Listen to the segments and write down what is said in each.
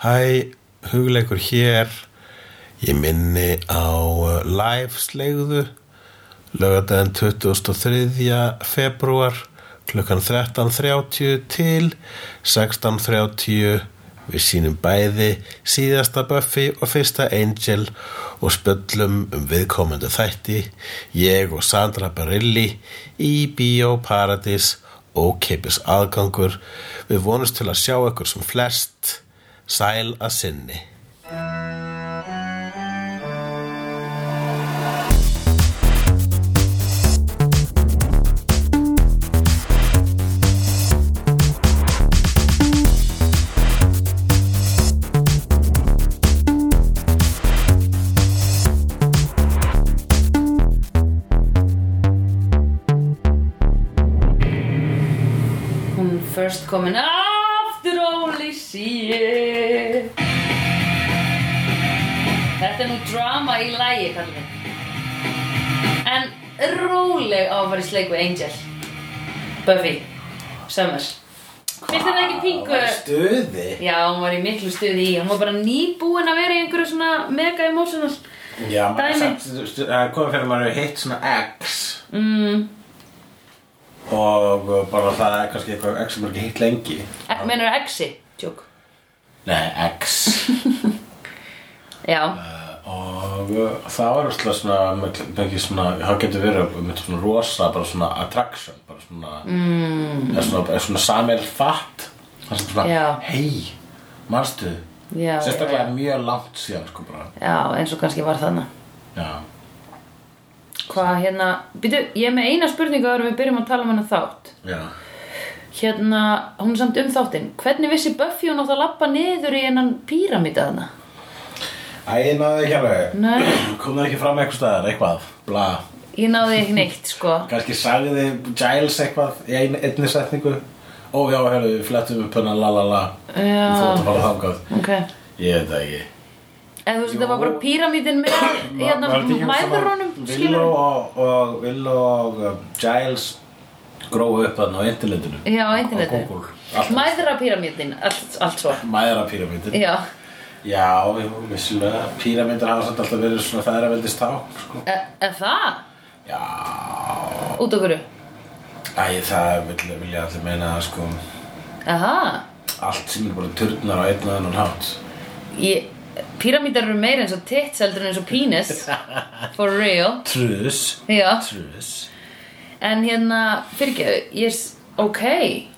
Hæ, hugleikur hér. Ég minni á uh, live slegðu lögadaginn 23. februar klukkan 13.30 til 16.30 við sínum bæði síðasta Buffy og fyrsta Angel og spöllum um viðkomandi þætti ég og Sandra Barilli í Bíó Paradís og keipis aðgangur við vonumst til að sjá ykkur sem flest sæl að sinni Hún first komin aftur drama í lægi, kallið En róleg á að fara í sleik við Angel. Buffy Summers. Finnst þetta ekki pingu? Stuði? Já, hún var í miklu stuði í. Hún var bara nýbúin að vera í einhverju svona mega emotional Já, maður Dæmi. það er komið fyrir að maður hefur hitt svona X mm. og bara það er kannski eitthvað X sem er ekki hitt lengi. Menur exi? Tjók Nei, X Já, og það var alltaf svona mikið svona, það getur verið með svona rosa, bara svona attraction bara svona mm. er svona, svona samel fatt hei, manstu? Já, sérstaklega já, mjög langt síðan sko bara. Já, eins og kannski var þarna. Já, Hvað hérna, býtu, ég er með eina spurningu en við byrjum að tala um hana þátt. Já. Hérna, hún er samt um þáttinn. Hvernig vissi Buffy hún átt að lappa niður í hennan píramíta þarna? Æ, ég náði ekki alveg. Nei, kom það ekki fram eitthvað staðar, eitthvað bla, ég náði ekki neitt, sko. Kannski sagði Giles eitthvað í ein, einni setningu. Ó já, hörðu, við flettum upp hennar la la la. Já. þú ert að fara þangað. Ok. Ég veit það ekki. Eða þú veist, þetta var bara píramítin með hérna mæðurónum, Willow og, og, Willow og um, Giles grófu upp þarna á internetinu. Já, á internetinu. Google. Allt- allt, svo. Mæðra píramítin Já, Já, vissulega Píramítur hafa samt alltaf verið svona fæðraveldist á sko. er, er það? Já. Út okkur? Æ, það vil, vilja allir meina að sko. Aha. Allt sem er bara turnar á einn og annan hátt. Ég, Píramítar eru meira eins og tits heldur en eins og penis For real. Trus. Já, Trus. En hérna, fyrir ekki, ég, s- ok. Hva-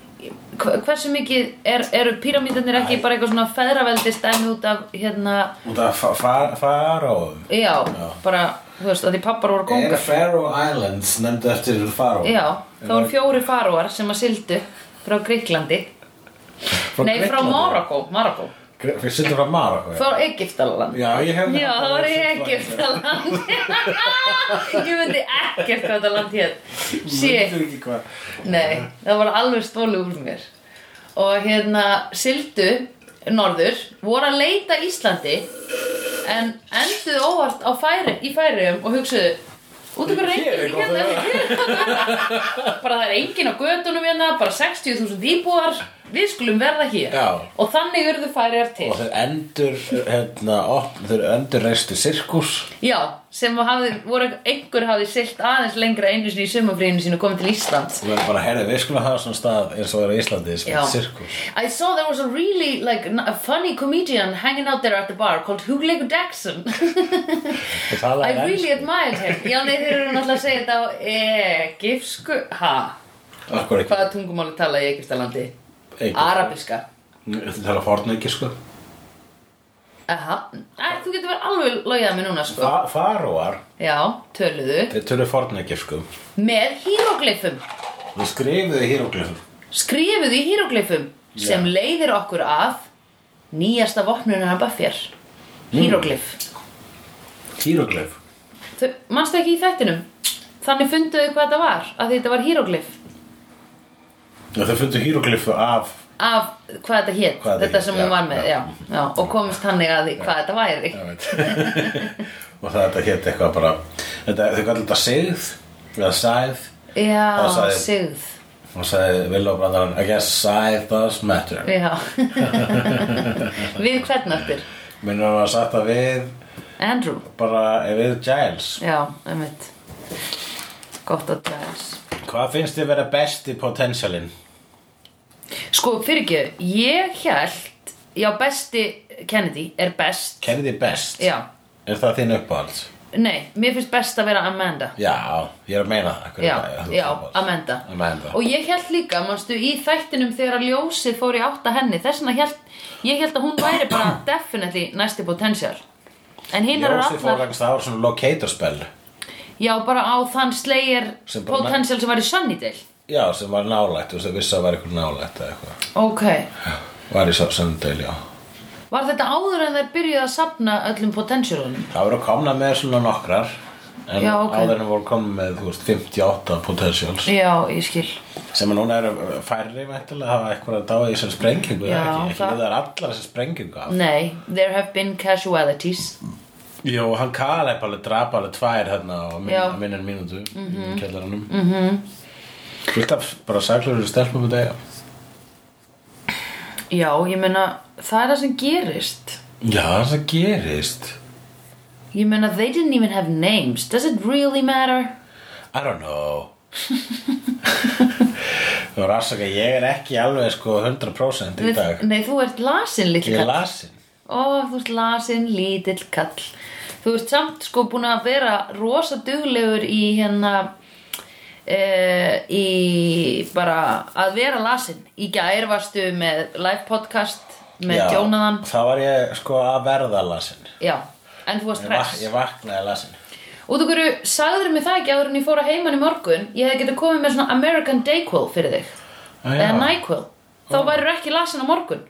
Hversu mikið, er, eru píramítarnir ekki bara eitthvað svona feðraveldi stæmi út af, hérna? Út af fa- fa- faróum Já, Já. bara, þú veist, að því pappar voru Er kongar Faroe Islands nefndi eftir faróum? Já, það voru fjóri faróar sem að sildu frá Gríklandi Nei, frá Marokko, Marokko Við sittum frá Marokko. Frá Egyptaland. Já, ég hef Já, það var í Egyptaland. Ég myndi ekkert hvað þetta land hér hvað. Nei, það var alveg stólu úr mér. Og hérna, sildu norður voru að leita Íslandi en enduðu óvart á færi, í færium og hugsuðu út af hverju er er gott hérna? hér- bara það er enginn á gödunum hérna bara 60.000 íbúar við skulum verða hér. Já. og þannig urðu færiar til. Og þeir endur, hérna, opn, þeir endur reistu sirkus. Já, sem hafði, voru, einhver hafði silt aðeins lengra einu sinni í sumafríðinu sínu og komið til Íslands. Og erum bara, herri, við skulum hafa svona stað eins og er á Íslandi sem Já. er sirkus. I saw there was a really like a funny comedian hanging out there at the bar called Og það I really admired him. Já, nei, þeir eru náttúrulega að segja þetta á Egipsku, ha? Akkur ekki? Hvaða tungumáli tala í Egipstalandi? Arabiska Þetta tala fornæki, sko. Aha, Æ, þú getur verið alveg logið að mig núna, sko. Fa Faróar, Já, töluðu. Þeir tölu fornæki, sko. Með híroglyfum Við skrifuðu híróglifur Skrifuðu í híroglyfum sem leiðir okkur að nýjasta vopnunar Buffyr Híroglyf Híróglif Þau, manstu ekki í þættinum? Þannig funduðu hvað þetta var, að þetta var híroglyf Já, þeir fundu híróglifu af af hvað þetta hét, Hvað þetta sem hún var með já. já. Og komist þannig að því hvað þetta væri. Og það þetta hétt eitthvað bara þetta, Þau kallar þetta sigð Eða sæð Já, Það sigð. og sagði Villó brandarann I guess size does matter. Við hvern eftir minnur hann að sagt það við Andrew. bara við Giles. Já, einmitt. Gott að Giles. Hvað finnst þið vera besti potensialin? Sko, fyrir ekki, ég held Já, besti Kennedy er best Kennedy best? Já, er það þín uppáhalds? nei, mér finnst best að vera Amanda já, ég er að meina það er Já, það? Já. Amanda. Amanda. Og ég held líka, manstu, í þættinum þegar að ljósið fór í átta henni Þess vegna held, ég held að hún væri bara definitely næsti potential En hinn eru Ljósið fór vegna það var svona locator spell Já, bara á þann slegir potential sem var í Sunnydale já, sem var nálægt, þú veist, vissi að var eitthvað nálægt eða eitthvað. Ok, var í Sundale, já. Var þetta áður en þeir byrjuðu að safna öllum potentialunum? það voru komna með svona nokkrar en Já, ok. áður en voru komna með, þú veist, 58 potentials Já, ég skil. Sem að núna eru færri væntilega að hafa eitthvað að dáða í þessari sprengingu Já, eða ekki, ekki það- það er allar þessi sprengingu af? Nei, there have been casualities Jó, hann Kaleb alveg drapa alveg tvær hérna á Já. á minnar mínútu í kjallaranum. Mm -hmm. Fullt af bara saklur stelpum með degja Já, ég meina, það er það sem gerist. Já, það gerist. Ég meina, they didn't even have names. Does it really matter? I don't know. Þú er afsaka, ég er ekki alveg sko 100% í dag. Nei, þú ert lasin, litli Ég er kall. lasin. Ó, þú ert lasin, lítill kall. Þú ert samt sko búin að vera rosa duglegur í hérna uh, í bara að vera lasin. Í gær varstu með live podcast með Jónaðan. þá var ég sko að verða lasin. Já, en þú varst Ég, vak, ég vaknaði lasin. Út af hverju, sagður mig það ekki áður en ég fór að heiman í morgun? Ég hefði getað komið með svona American Dayquil fyrir þig. Ah, Eða já. Nyquil. Þá værir ekki lasin á morgun.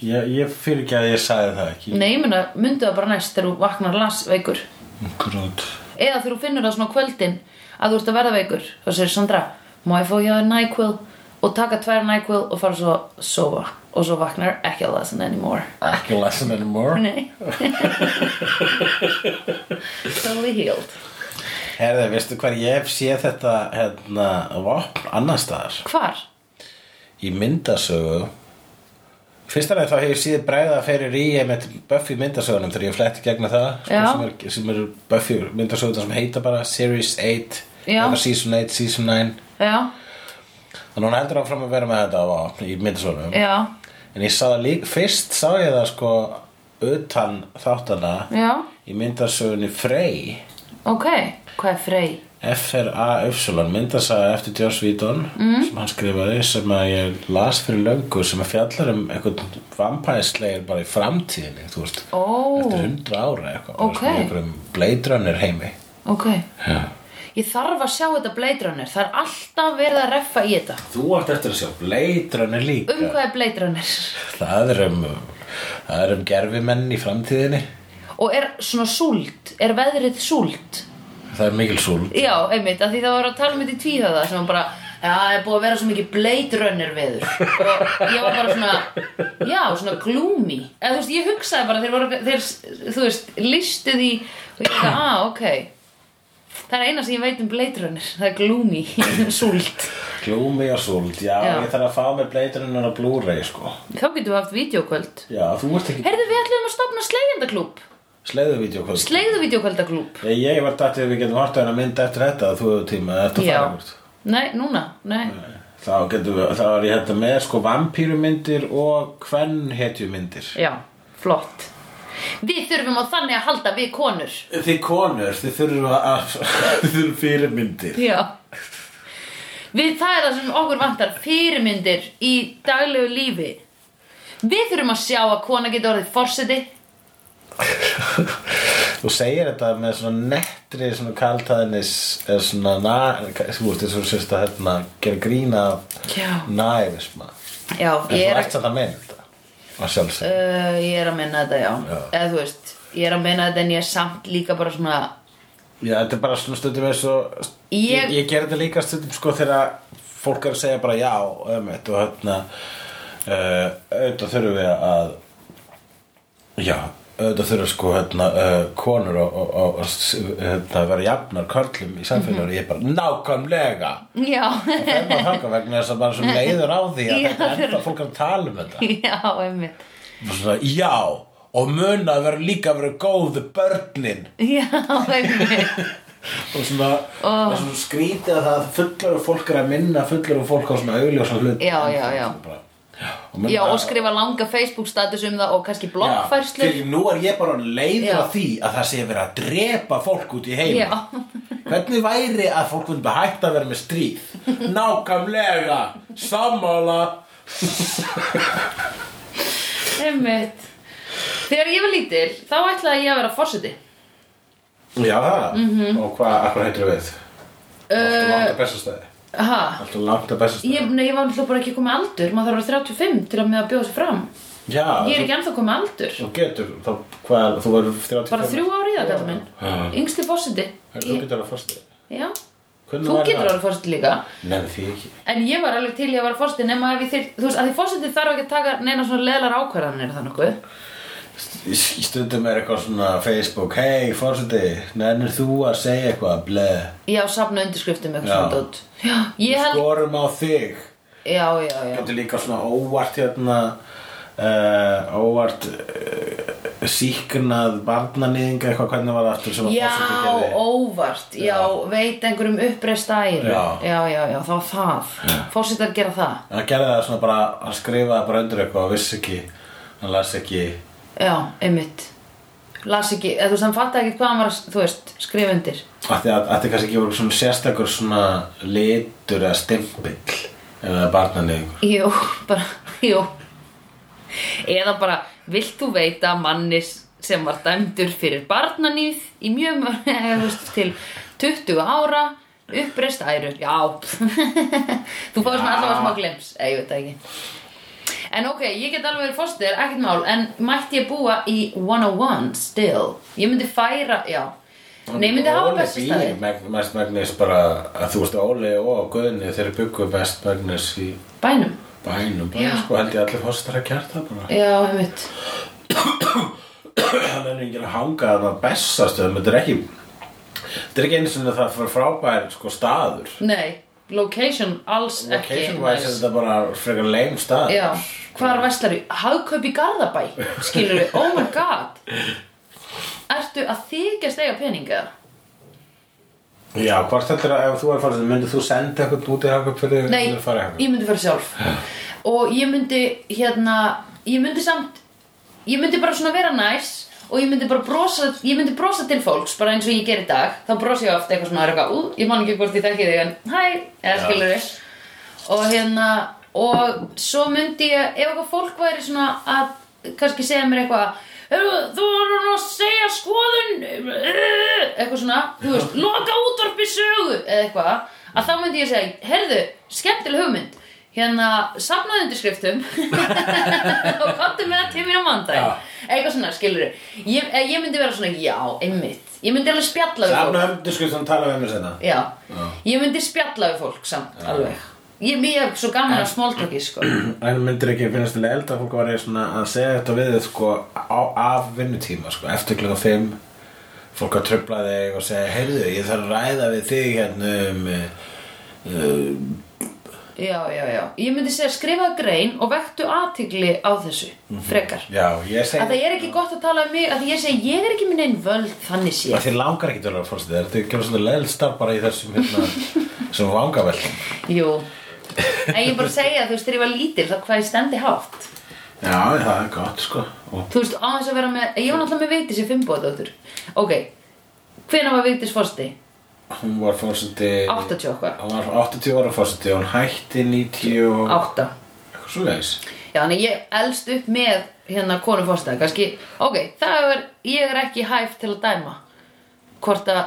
Ég, ég fyrir ekki að ég sagði það ekki. Nei, ég meina, myndu það bara næst þegar þú vaknar lasveikur Grút. Eða þegar þú finnur það svona kvöldin að þú ert að verða veikur. Þá segir Sandra, má ég fá hjá þér NyQuil? Og taka tvær NyQuil og fara svo að sofa. Og svo vaknar ekki að lesson anymore. Ekki lasin anymore? Nei. Totally healed. Herði, veistu hver ég hef séð þetta hérna, vopn annar staðar? Hvar? í myndasögu. Fyrst að þá hef ég síð bregða fyrir í einmitt Buffy myndasögunum þegar ég fletti gegna það sko, sem, er, sem eru Buffy myndasögunum sem heita bara Series 8 Já. Eða Season 8, Season 9 Já, Þannig hún heldur áfram að vera með þetta vopn í myndasögunum. Já, En ég sá það líka, fyrst sá ég það sko utan þáttana já. í myndasögunni Frey. Ok, hvað er frey? F-R-A-Y myndasaga eftir Joss Whedon Mm. sem hann skrifaði sem að ég las fyrir löngu sem að fjallar um einhvern vampæslegir bara í framtíðinni veist, Ó, eftir hundra ára eitthvað bara Ok. svona í einhverjum Blade Runner heimi. Ok. Já. Ég þarf að sjá þetta Blade Runner. Það er alltaf verið að reffa í þetta. Þú átt eftir að sjá Blade Runner líka. Um hvað er Blade Runner? það er um það er um gerfimenn í framtíðinni. Og er svona súld? Er veðrið súld? það er mikil súld. Já, einmitt, af því það var að tala um þetta í tvíhöða sem var bara, já, það er búið að vera svo mikið Blade Runner veður. Og ég var bara svona, já, svona gloomy. Eða þú veist, ég hugsaði bara þeir voru, þeir, þú veist, listu því og ég veist, ah, ok það er eina sem ég veit um Blade Runner það er gloomy, súld. Glúmi og súld, já, Já. ég þarf að fá með Blade Runner á Blu-ray sko. Þá getum við haft vídeokvöld já, þú ert ekki Heyrðu, við ætlum að stopna slegjandaklúb sleiðu vídeokvöld Slegðu vídeokvöldaklúb Ég, ég var dættið að við getum hort að hérna mynd eftir þetta að þú hefur tíma eftir að Já, nei, núna, nei. Þá getum við, þá er ég hérna með sko vampírumyndir og hvern hetjumyndir. Já, flott Við þurfum á þannig að halda við konur Þið konur, þið þurfum að, þið þurfum fyrirmyndir. Já Við, það er það sem okkur vantar fyrirmyndir í daglegu lífi Við þurfum að sjá að kona getur orðið forseti Þú segir þetta með svona nettri svona kaltæðnis eða svona, na, þú veist, sérst að hérna gera grína Já. nævisma. Já, En ég þú er, ert samt að meina þetta, sjálfsög. Uh, ég er að minna þetta, já. Já. Eða þú veist, ég er að minna þetta en ég er samt líka bara svona Já, þetta er bara svona stundum eins og Ég- ég, ég ger þetta líka stundum sko þegar fólk er að segja bara já ömmit og hérna uh, auðvitað þurfum við að já, auðvitað þurfa sko hérna, uh, konur og, og, og, og s- hérna, vera jafnar körlum í samfélaginu og ég bara nákvæmlega. Já, þegar maður þangað vegna þess að maður svo leiður á því að þetta er enda fólk að tala um þetta. Já, einmitt. Og svona, já, og muna að vera líka að vera góð við börnin. Já, einmitt. Og svona, oh. svona skrítið að það fullar fólk er að minna fullar fólk á svona augljósa hlut Já, já, já. Og, Já, og skrifa langa Facebook status um það og kannski fyrir nú er ég bara leiður Já. að því að það sé verið að drepa fólk út í heim Hvernig væri að fólk bara hægt að vera með stríð? Nákvæmlega, sammála einmitt Þegar ég var lítil, þá ætlaði ég að vera fórseti Já, það, Mhm. og hvað, akkur heitir við? Alltaf langt að bestastæði Ha? Alltaf langt að bestastæði Ég, nei, ég var alltaf bara ekki komið aldur. Maður þarf að vera 35 til að með að bjóða sig fram. Já, Ég er ekki ennþá komið aldur. Þú getur, þá, hvað, þú verður 35 Bara þrjú ár í það, gæta minn. Yngsti fórseti Þú getur Já, Hvernig þú getur vera fórseti líka. Nei, En ég var alveg til nema ég þyr, þú veist, að því fórseti þarf ekki að taka neina svona leðlar ákvarðanir nokkuð Í stundum er eitthvað svona Facebook Hei, fórseti, nennir þú að segja eitthvað, bleð Já, safna undirskriftum eitthvað Já. svona Já, ég held Skorum á þig. Já, já, já. Getur líka svona óvart hérna uh, Óvart uh, Síknað barnanýðinga Eitthvað hvernig var það aftur sem að Já, óvart, já, veit einhverjum uppreist æru. Já. já, já, já, þá var það. Fórsetar gera það. Hann gerði það svona bara Hann skrifaði bara undir eitthvað og vissi ekki Hann las ekki Já, einmitt. Las ekki, eða þú veist, hann fatt ekki hvað hann var þú veist, skrifa undir. Af því að þetta kannski ekki voru svona sérstakur svona litur eða það er barnanýðingur Jú, bara, jú. Eða bara, vilt þú veita mannis sem var dæmdur fyrir barnanýð í mjög mörg, eða til 20 ára uppreist æru, já. Þú fáið svona allavega smá glems, eða ég veit það ekki En ok, ég get alveg verið fórstir, ekkert mál En mætti ég búa í 101 still? Ég myndi færa, já. Nei, ég myndi hafa meg- mest megnis bara að þú veist Óli og Guðni þeir byggu best megnis í Bænum. bænum bara sko held ég allir fórstar að gert það bara. Já, einmitt. Hann er enginn að hanga þarna á bestastöðum þetta er ekki þetta er ekki eins og það fyrir frábær sko staður. Nei, location alls ekki location wise er þetta bara frekar leim stað Já, hvar vestlari? Hagkaup í Garðabæ, skilur við, oh my god. Ertu að þykjast eiga peninga? já hvort þetta er að ef þú er farið myndið þú senda eitthvað út í hagkaup fyrir Nei, ég myndi fara sjálf. Og ég myndi, hérna, ég myndi samt Ég myndi bara svona vera næs Og ég myndi bara brosa, ég myndi brosa til fólks Bara eins og ég ger í dag. Þá brosa ég oft eitthvað svona eitthvað, ú, Ég man ekki hvort ég þekki þig en hæ, eða skilur við Og hérna, og svo myndi ég Ef eitthvað fólk væri svona að kannski segja mér eitthvað "Heyrðu, Þú voru nú að segja skoðun Eitthvað svona, þú veist, loka útvarpi sögu Eða eitthvað Að þá myndi ég segja, heyrðu, skemmtileg hugmynd Hérna, safnaði undirskriftum. Og komdu með það til mín á mandag Já. Eitthvað svona, skilur ég, eh, ég myndi vera svona, já, einmitt. Ég myndi alveg spjalla við fólk Safna höfndu sko sem tala við mér senna Já, ég myndi spjalla við fólk samt, alveg. Ég er svo gaman að smóltóki, sko. En myndir ekki finnast til elda fólk var svona að segja þetta við þig sko á, af vinnutíma sko. Eftir klukka 5 fólk að tröfla þig og segja heyrðu ég þarf að ræða við þig hérna um uh, Já, já, já. Ég myndi segja skrifa grein og vektu athygli á þessu, frekar. Já ég segi Að það er ekki gott að tala um mig Að ég segi, ég er ekki minn einn völd Þannig sé. Að þið langar ekki til að fórstu þér þið gerur svona leðl starf bara í þessum hérna sem vangaveltum. Jú. En ég bara segja, þú veist, þegar ég var lítil þá hvað ég stendi hátt. Já það er gott sko. Og Þú veist, á þess að vera með Ég var náttúrulega með Vigdís í fimmboðdóttur Ok, hvenær var Vigdís fórsti? Hún var fórstundi 80 og eitthvað. Hún var 80 ára fórstundi hún hætti 90 og 8 eitthvað svo leiðis Já, þannig ég elst upp með hérna konu fórstæði, kannski, ok, það er, ég er ekki hæf til að dæma hvort að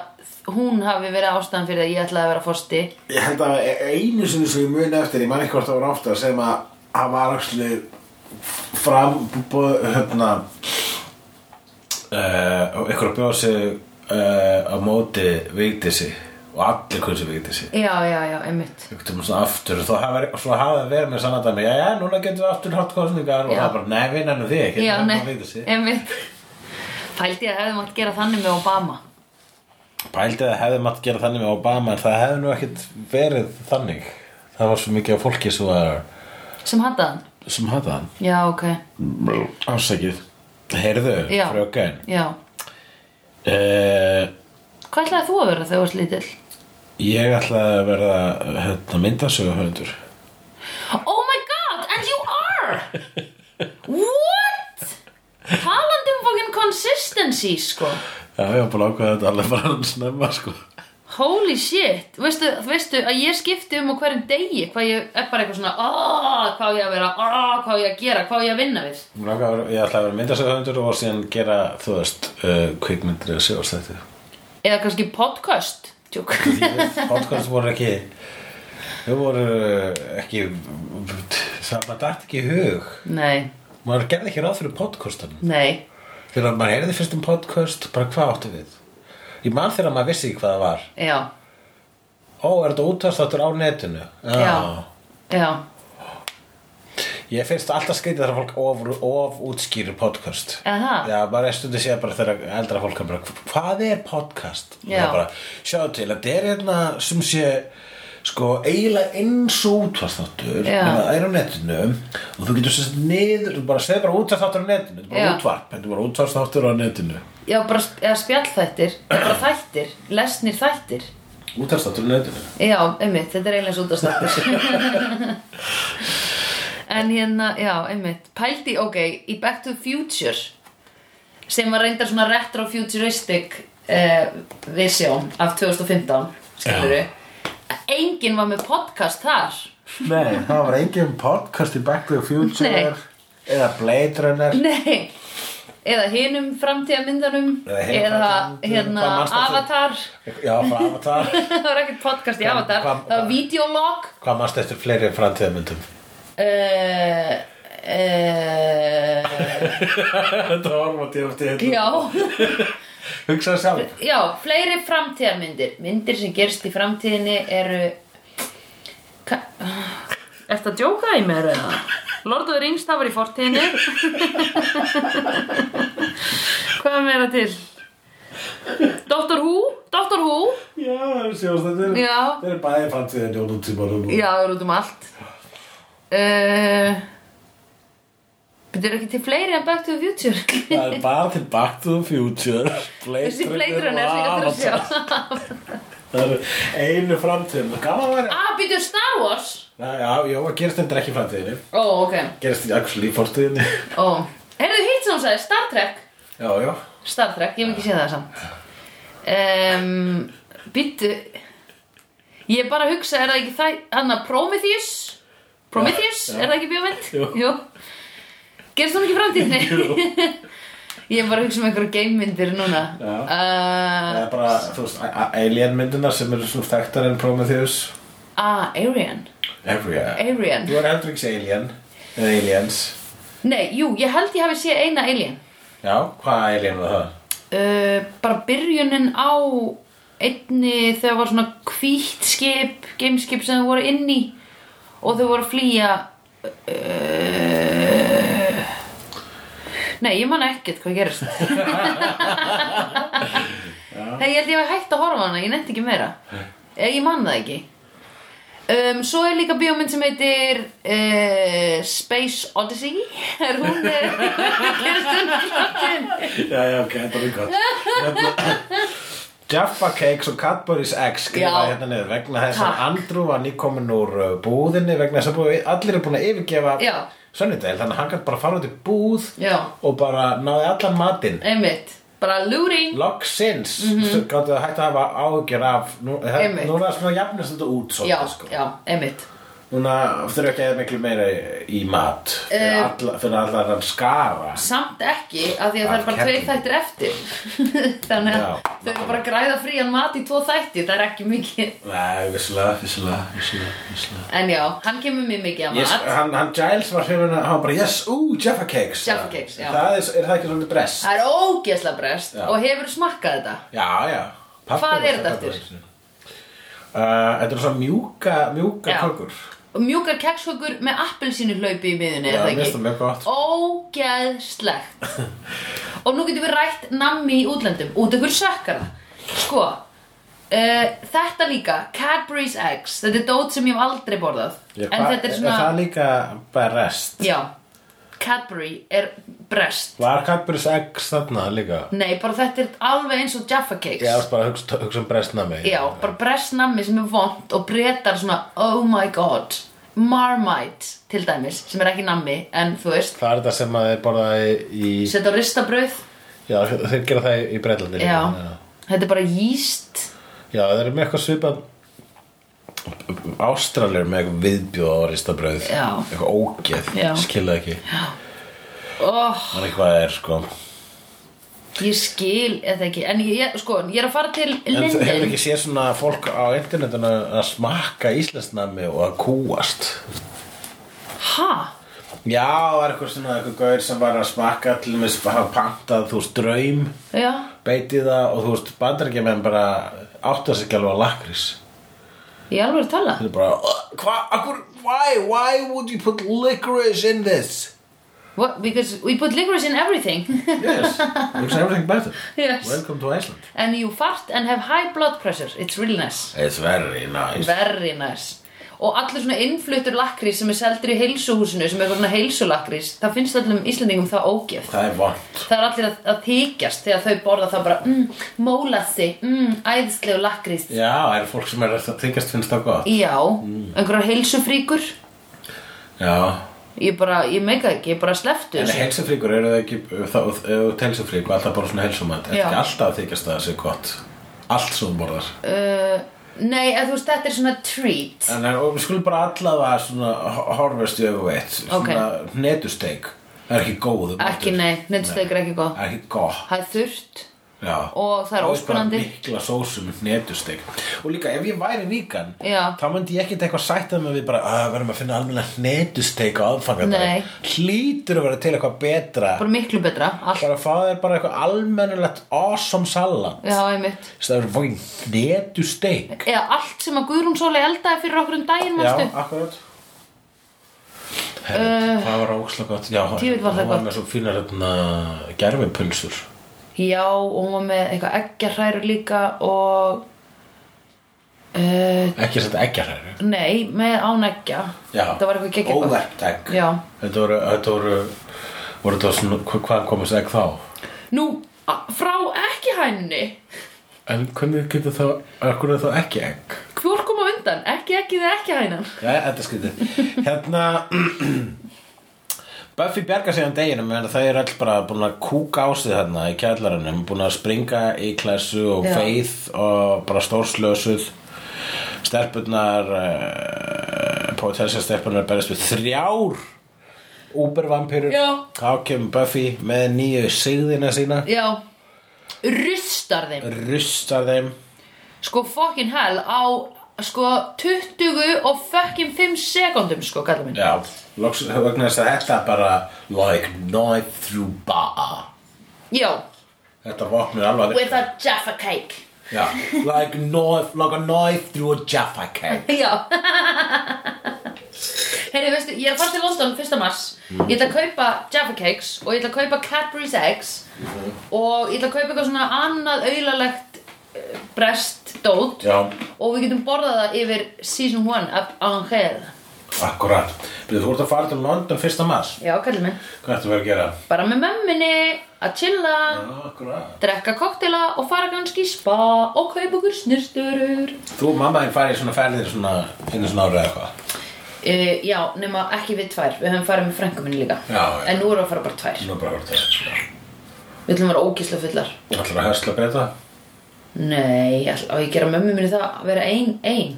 hún hafi verið ástæðan fyrir að ég ætlaði að vera fórsti Ég held að einu sinni sem ég muni eftir, ég man ekki hvort það var ofta sem að hann var axli fram búið hérna uh, ykkur að bjóða sig uh, á móti Vigdísi og allir kunsi Vigdísi. Já, já, já, einmitt. Aftur og þá svo hafa verið með sann að dæmi, já, já, núna getum við aftur hatt kostningar og það bara, nei, við nennum þig ekki Já, nei, einmitt. Pældi að hefði mátt gera þannig með Obama. Pældi að hefði mátt gera þannig með Obama en það hefði nú ekkit verið þannig. Það var svo mikið af fólki sem, var, sem handa hann? sem hafði hann. Já, ok, Ásækið Heyrðu, fröken já uh, Hvað ætlaði þú að vera þegar þú varst lítill? Ég ætlaði að verða hérna, myndasöguhöndur Oh my god, and you are What? Talandi um fucking consistency, sko Já, ég var bara ákveða þetta alveg bara hann snemma sko Holy shit. Veistu, veistu að ég skipti um á hverjum degi Hvað ég er bara eitthvað svona "Ah, Hvað ég að vera, ah, hvað ég að gera? Hvað ég að vinna við? Ég ætlaði að vera myndasöguhöndur og síðan gera, þú veist, uh, kvikmyndir eða sjóðstætti Eða kannski podcast. Tjók. Podcast voru ekki Þau voru ekki Það maður dætt ekki hug. Nei, Maður gerði ekki ráð fyrir podcastan nei. Þegar maður heyrði fyrst um podcast Bara hvað áttu við Ég man þegar maður vissi ekki hvað það var Já, Ó, er þetta útvarstáttur á netinu? já, já Ég finnst alltaf skrítið þegar fólk of, of útskýrir podcast Aha. Já, bara er stundu séð bara þegar eldra fólk er bara, hvað er podcast? Já. bara, sjáðu til, þetta er hérna sem sé sko eiginlega eins og útvarstáttur Já. það er á netinu og þú getur sérst niður, þú bara segir bara útvarstáttur á netinu þetta er bara Já. útvarp, þetta er bara útvarstáttur á netinu Já, bara spjallþættir Bara þættir, lesnir þættir. Útvarstáttur á netinu. Já, einmitt, þetta er eiginlega svo útastáttur En hérna, já, einmitt Pældi, ok, í Back to the Future sem var reyndar svona retro-futuristic eh, vision af 2015 skilur Enginn var með podcast þar. Nei, það var engin podcast í Back to the Future Nei. eða Blade Runner. Nei Eða hinum framtíðamyndanum Eða hérna eftir? Avatar Já, Avatar Það var ekkert podcast í Avatar hvað- Það var videolog Hvað mást eftir fleiri framtíðamyndum? uh, uh, Þetta var maður til Já Hugsaðu sjálf Já, fleiri framtíðarmyndir Myndir sem gerst í framtíðinni eru. Ertu að djóka í mér eða? Lord of the Rings, það var í fortíðinni. Hvað er meira til? Doctor Who? Doctor Who? Já, sjást þetta er Já. Þetta er bæði framtíðin og nútímanum Já, það er út um allt. Uh, Byrður ekki til fleiri en Back to the Future? Það er bara til Back to the Future. Blade Þessi fleitrunner sem ég ætla að sjá. Það eru einu framtíðin Gaman að vera. Ah, byrður Star Wars Já, já, gerist endur ekki í framtíðinni. Ó, ok. Gerist actually í fórstíðinni Ó, heyrðu hitt sem hún sagði, Star Trek. Já, já. Star Trek, ég hef ekki séð það samt. Um, Býttu Ég er bara að hugsa, er það ekki það Hanna Prometheus? Prometheus, Já, já. er það ekki bjómynd? Jú. Gerist hún ekki í framtíðinni? ég er bara að hugsa um einhverju gamemyndir núna. Já. uh, Það er bara, þú veist, alien myndunar sem eru svona þekktar en Prometheus. Ah, Everywhere Arian Þú er heldur ekki segja alien Eða aliens. Nei, jú, ég held ég hafi séð eina Alien. Já, hvað alien var það? uh, Bara byrjunin á einni þegar var svona hvítt skip, gameskip sem þau voru inn í og þau voru að flýja uh, Nei, ég man ekkert hvað gerist. Nei, ég held ég hafi hægt að horfa á hana, ég nefndi ekki meira. Ég man það ekki um, Svo er líka bíómynd sem heitir uh, Space Odyssey Er hún eh, gerist hún framtíðin Já, já, ok, þetta er gott Hérna, Jaffa Cakes og Cadbury's Eggs skrifa hérna niður vegna þess að. Andrew var nýkomin úr uh, búðinni vegna þess að allir er búin að yfirgefa. Sunnydale, þannig að hann kann bara fara út í búð Já. og bara náði allan matinn Einmitt, bara looting Loksins, mm -hmm. gáttu að hætta að hafa áhyggjur af nú, það, núna er svona jafnist þetta út Já, svolítið, sko. já, einmitt Núna þurfa ekki að miklu meira í, mat fyrir, Eh. alla, fyrir allar hann skara Samt ekki, af því að það er bara kettling. þættir eftir Þannig að Já. þau eru bara að græða frían mat í tvo þætti Það er ekki mikið Nei, vissulega, vissulega, vissulega, vissulega. En já, hann kemur mér mikið að Yes, mat hann, hann Giles var hrifin að hann bara, yes, ú, Jaffa Cakes Jaffa Cakes, já. það er, er það ekki svolítið brest? Það er ógeðslega brest Já. Og hefur smakkað þetta Já, já Pabbi Hvað er þetta sinni. Uh, þetta er svona mjúka, mjúka kökur mjúkar kekskökur með appelsínu hlaupi í miðunni, Já, er það mér finnst ekki? það mjög gott. Ógeðslegt Og nú getum við rætt nammi í útlöndum Út ykkur sökkara Sko uh, Þetta líka, Cadbury's Eggs Þetta er dót sem ég hef aldrei borðað Já, En hva- þetta er svona Er það líka bara rest? Já, Cadbury er brest Var Cadbury's Eggs þarna líka? Nei, bara þetta er alveg eins og Jaffa Cakes. Ég varst bara að hugsa, hugsa um brestnami Já, bara brestnammi sem er vond og breytar svona Oh my god Marmite til dæmis, sem er ekki nammi En þú veist, Það er þetta sem að þeir borða í, setja á ristabrauð. Já, þeir gera það í Breitlandi líka. Já, þetta er bara jíst Já, þeir eru með eitthvað svipað Ástralir með eitthvað viðbjóð á ristabröð. Eitthvað ógeð, skilða ekki. Oh, Það er eitthvað er sko. Ég skil eða ekki En ég, sko, ég er að fara til En þú hefur ekki séð svona fólk á internetinu að smakka íslensnami og að kúast Ha? Já, það er eitthvað svona eitthvað gaur sem var að smakka til með að hafa pantað, þú veist, draum Já, beitið það og þú veist, bandarækjumenn bara áttu sig ekki alveg á lakrís ég er alveg að tala? Þetta er bara, "Uh, hvað, akkur, why, why would you put licorice in this? What? Because we put licorice in everything. Yes, makes everything better. Yes. Welcome to Iceland. And you fart and have high blood pressure. It's really nice. It's very nice. Very nice Og allir svona innfluttur lakrís sem er seldur í heilsuhúsinu sem er eitthvað svona heilsulakrís það finnst öllum Íslendingum það ógeð. Það er vant Það er allir að, að þykjast þegar þau borða það bara mm, mólassi, mm, æðislegu lakrís. Já, það er fólk sem er að þykjast finnst það gott. Já, einhverjar heilsufríkur. Já, Ég bara, ég meika ekki, ég bara sleftu en þessu. heilsufríkur eru það ekki og alltaf bara svona heilsumat? Er ekki alltaf að þykjast það sé gott? Allt sem þú borðar? Uh, Nei, þú veist, þetta er svona treat. En en- og við skulum bara allavega svona ho- horfast í augu eitt. Svona hnetusteik. Það er ekki góð Ekki, nei, nettsteik er ekki góð Það er ekki gott. Það er þurrt Já. Og það er bara mikla sósu með hnetusteik. Og líka ef ég væri víkan Já. Þá myndi ég ekkert eitthvað sætt að við bara að verðum að finna almennilega hnetusteik á aðfangar Nei. Hlýtur að vera til eitthvað betra. Bara miklu betra, allt. Bara að fá þér bara eitthvað almennilegt awesome salat. Já, Það er fókin hnetusteik. Eða allt sem að Guðrún Sóli eldaði fyrir okkur um daginn, Já, akkurat. Herri, það var ókslega gott. Já, það var með svo fínar hérna, gerfipulsur Já, og hún var með eitthvað eggjarhræru líka og uh, Ekki þetta eggjarhæri Nei, með án eggja Já, Það var eitthvað geggjað gott. óverkt egg Já Þetta voru, þetta voru, voru þetta svona, hva- hvaðan komast egg þá? Nú, frá ekki hænni En hvernig getur þá, akkur er þá ekki egg? Hvor kom á undan? Ekki eggið eða ekki hænan Já, þetta skrítið Hérna Buffy sig á deginum en það er all bara búin að kúka á sig þarna í kjallarannum búin að springa í klessu og Já. feið og bara stórslösuð. Stelpurnar uh, potensial stelpurnar berist við þrjár úbervampirur Já. þá kemur Buffy með nýju sigðina sína. Já. Rustar þeim. Rustar þeim. Sko fucking hell á sko 20 og fucking 5 sekundum sko kallar minn. Já, loks vegna þess að þetta bara like knife through bar Já, Þetta vopn er alveg with a Jaffa cake. Já, like, knife, like a knife through a Jaffa cake. Já. Heyri, veistu, ég er að fara til London 1. mars. Ég ætla að kaupa Jaffa Cakes og ég ætla að kaupa Cadbury's Eggs og ég ætla að kaupa eitthvað svona annað auðlalegt uh, brest dót. Já, og við getum borðað það yfir season 1 af Angel akkurat. Byrðu, þú ert að fara til London fyrsta mars. Já, kallið minn Hvað að vera að gera? Bara með mömminni, að chilla Já, akkurat. drekka koktela og fara kannski í spa og kaupa okkur snirturur Þú og mamma þín farið í svona ferðir svona einu svona ára eða eitthvað? Uh, Já, nema ekki við tvær. Við höfum farið með frængu minni líka. Já, já. En nú erum við að fara bara tvær. Nú er bara að vera það Við ætlum að vera ógislega fullar. Ætlar að hösla breyta Nei, á ég að gera mömmu minni það að vera ein, ein?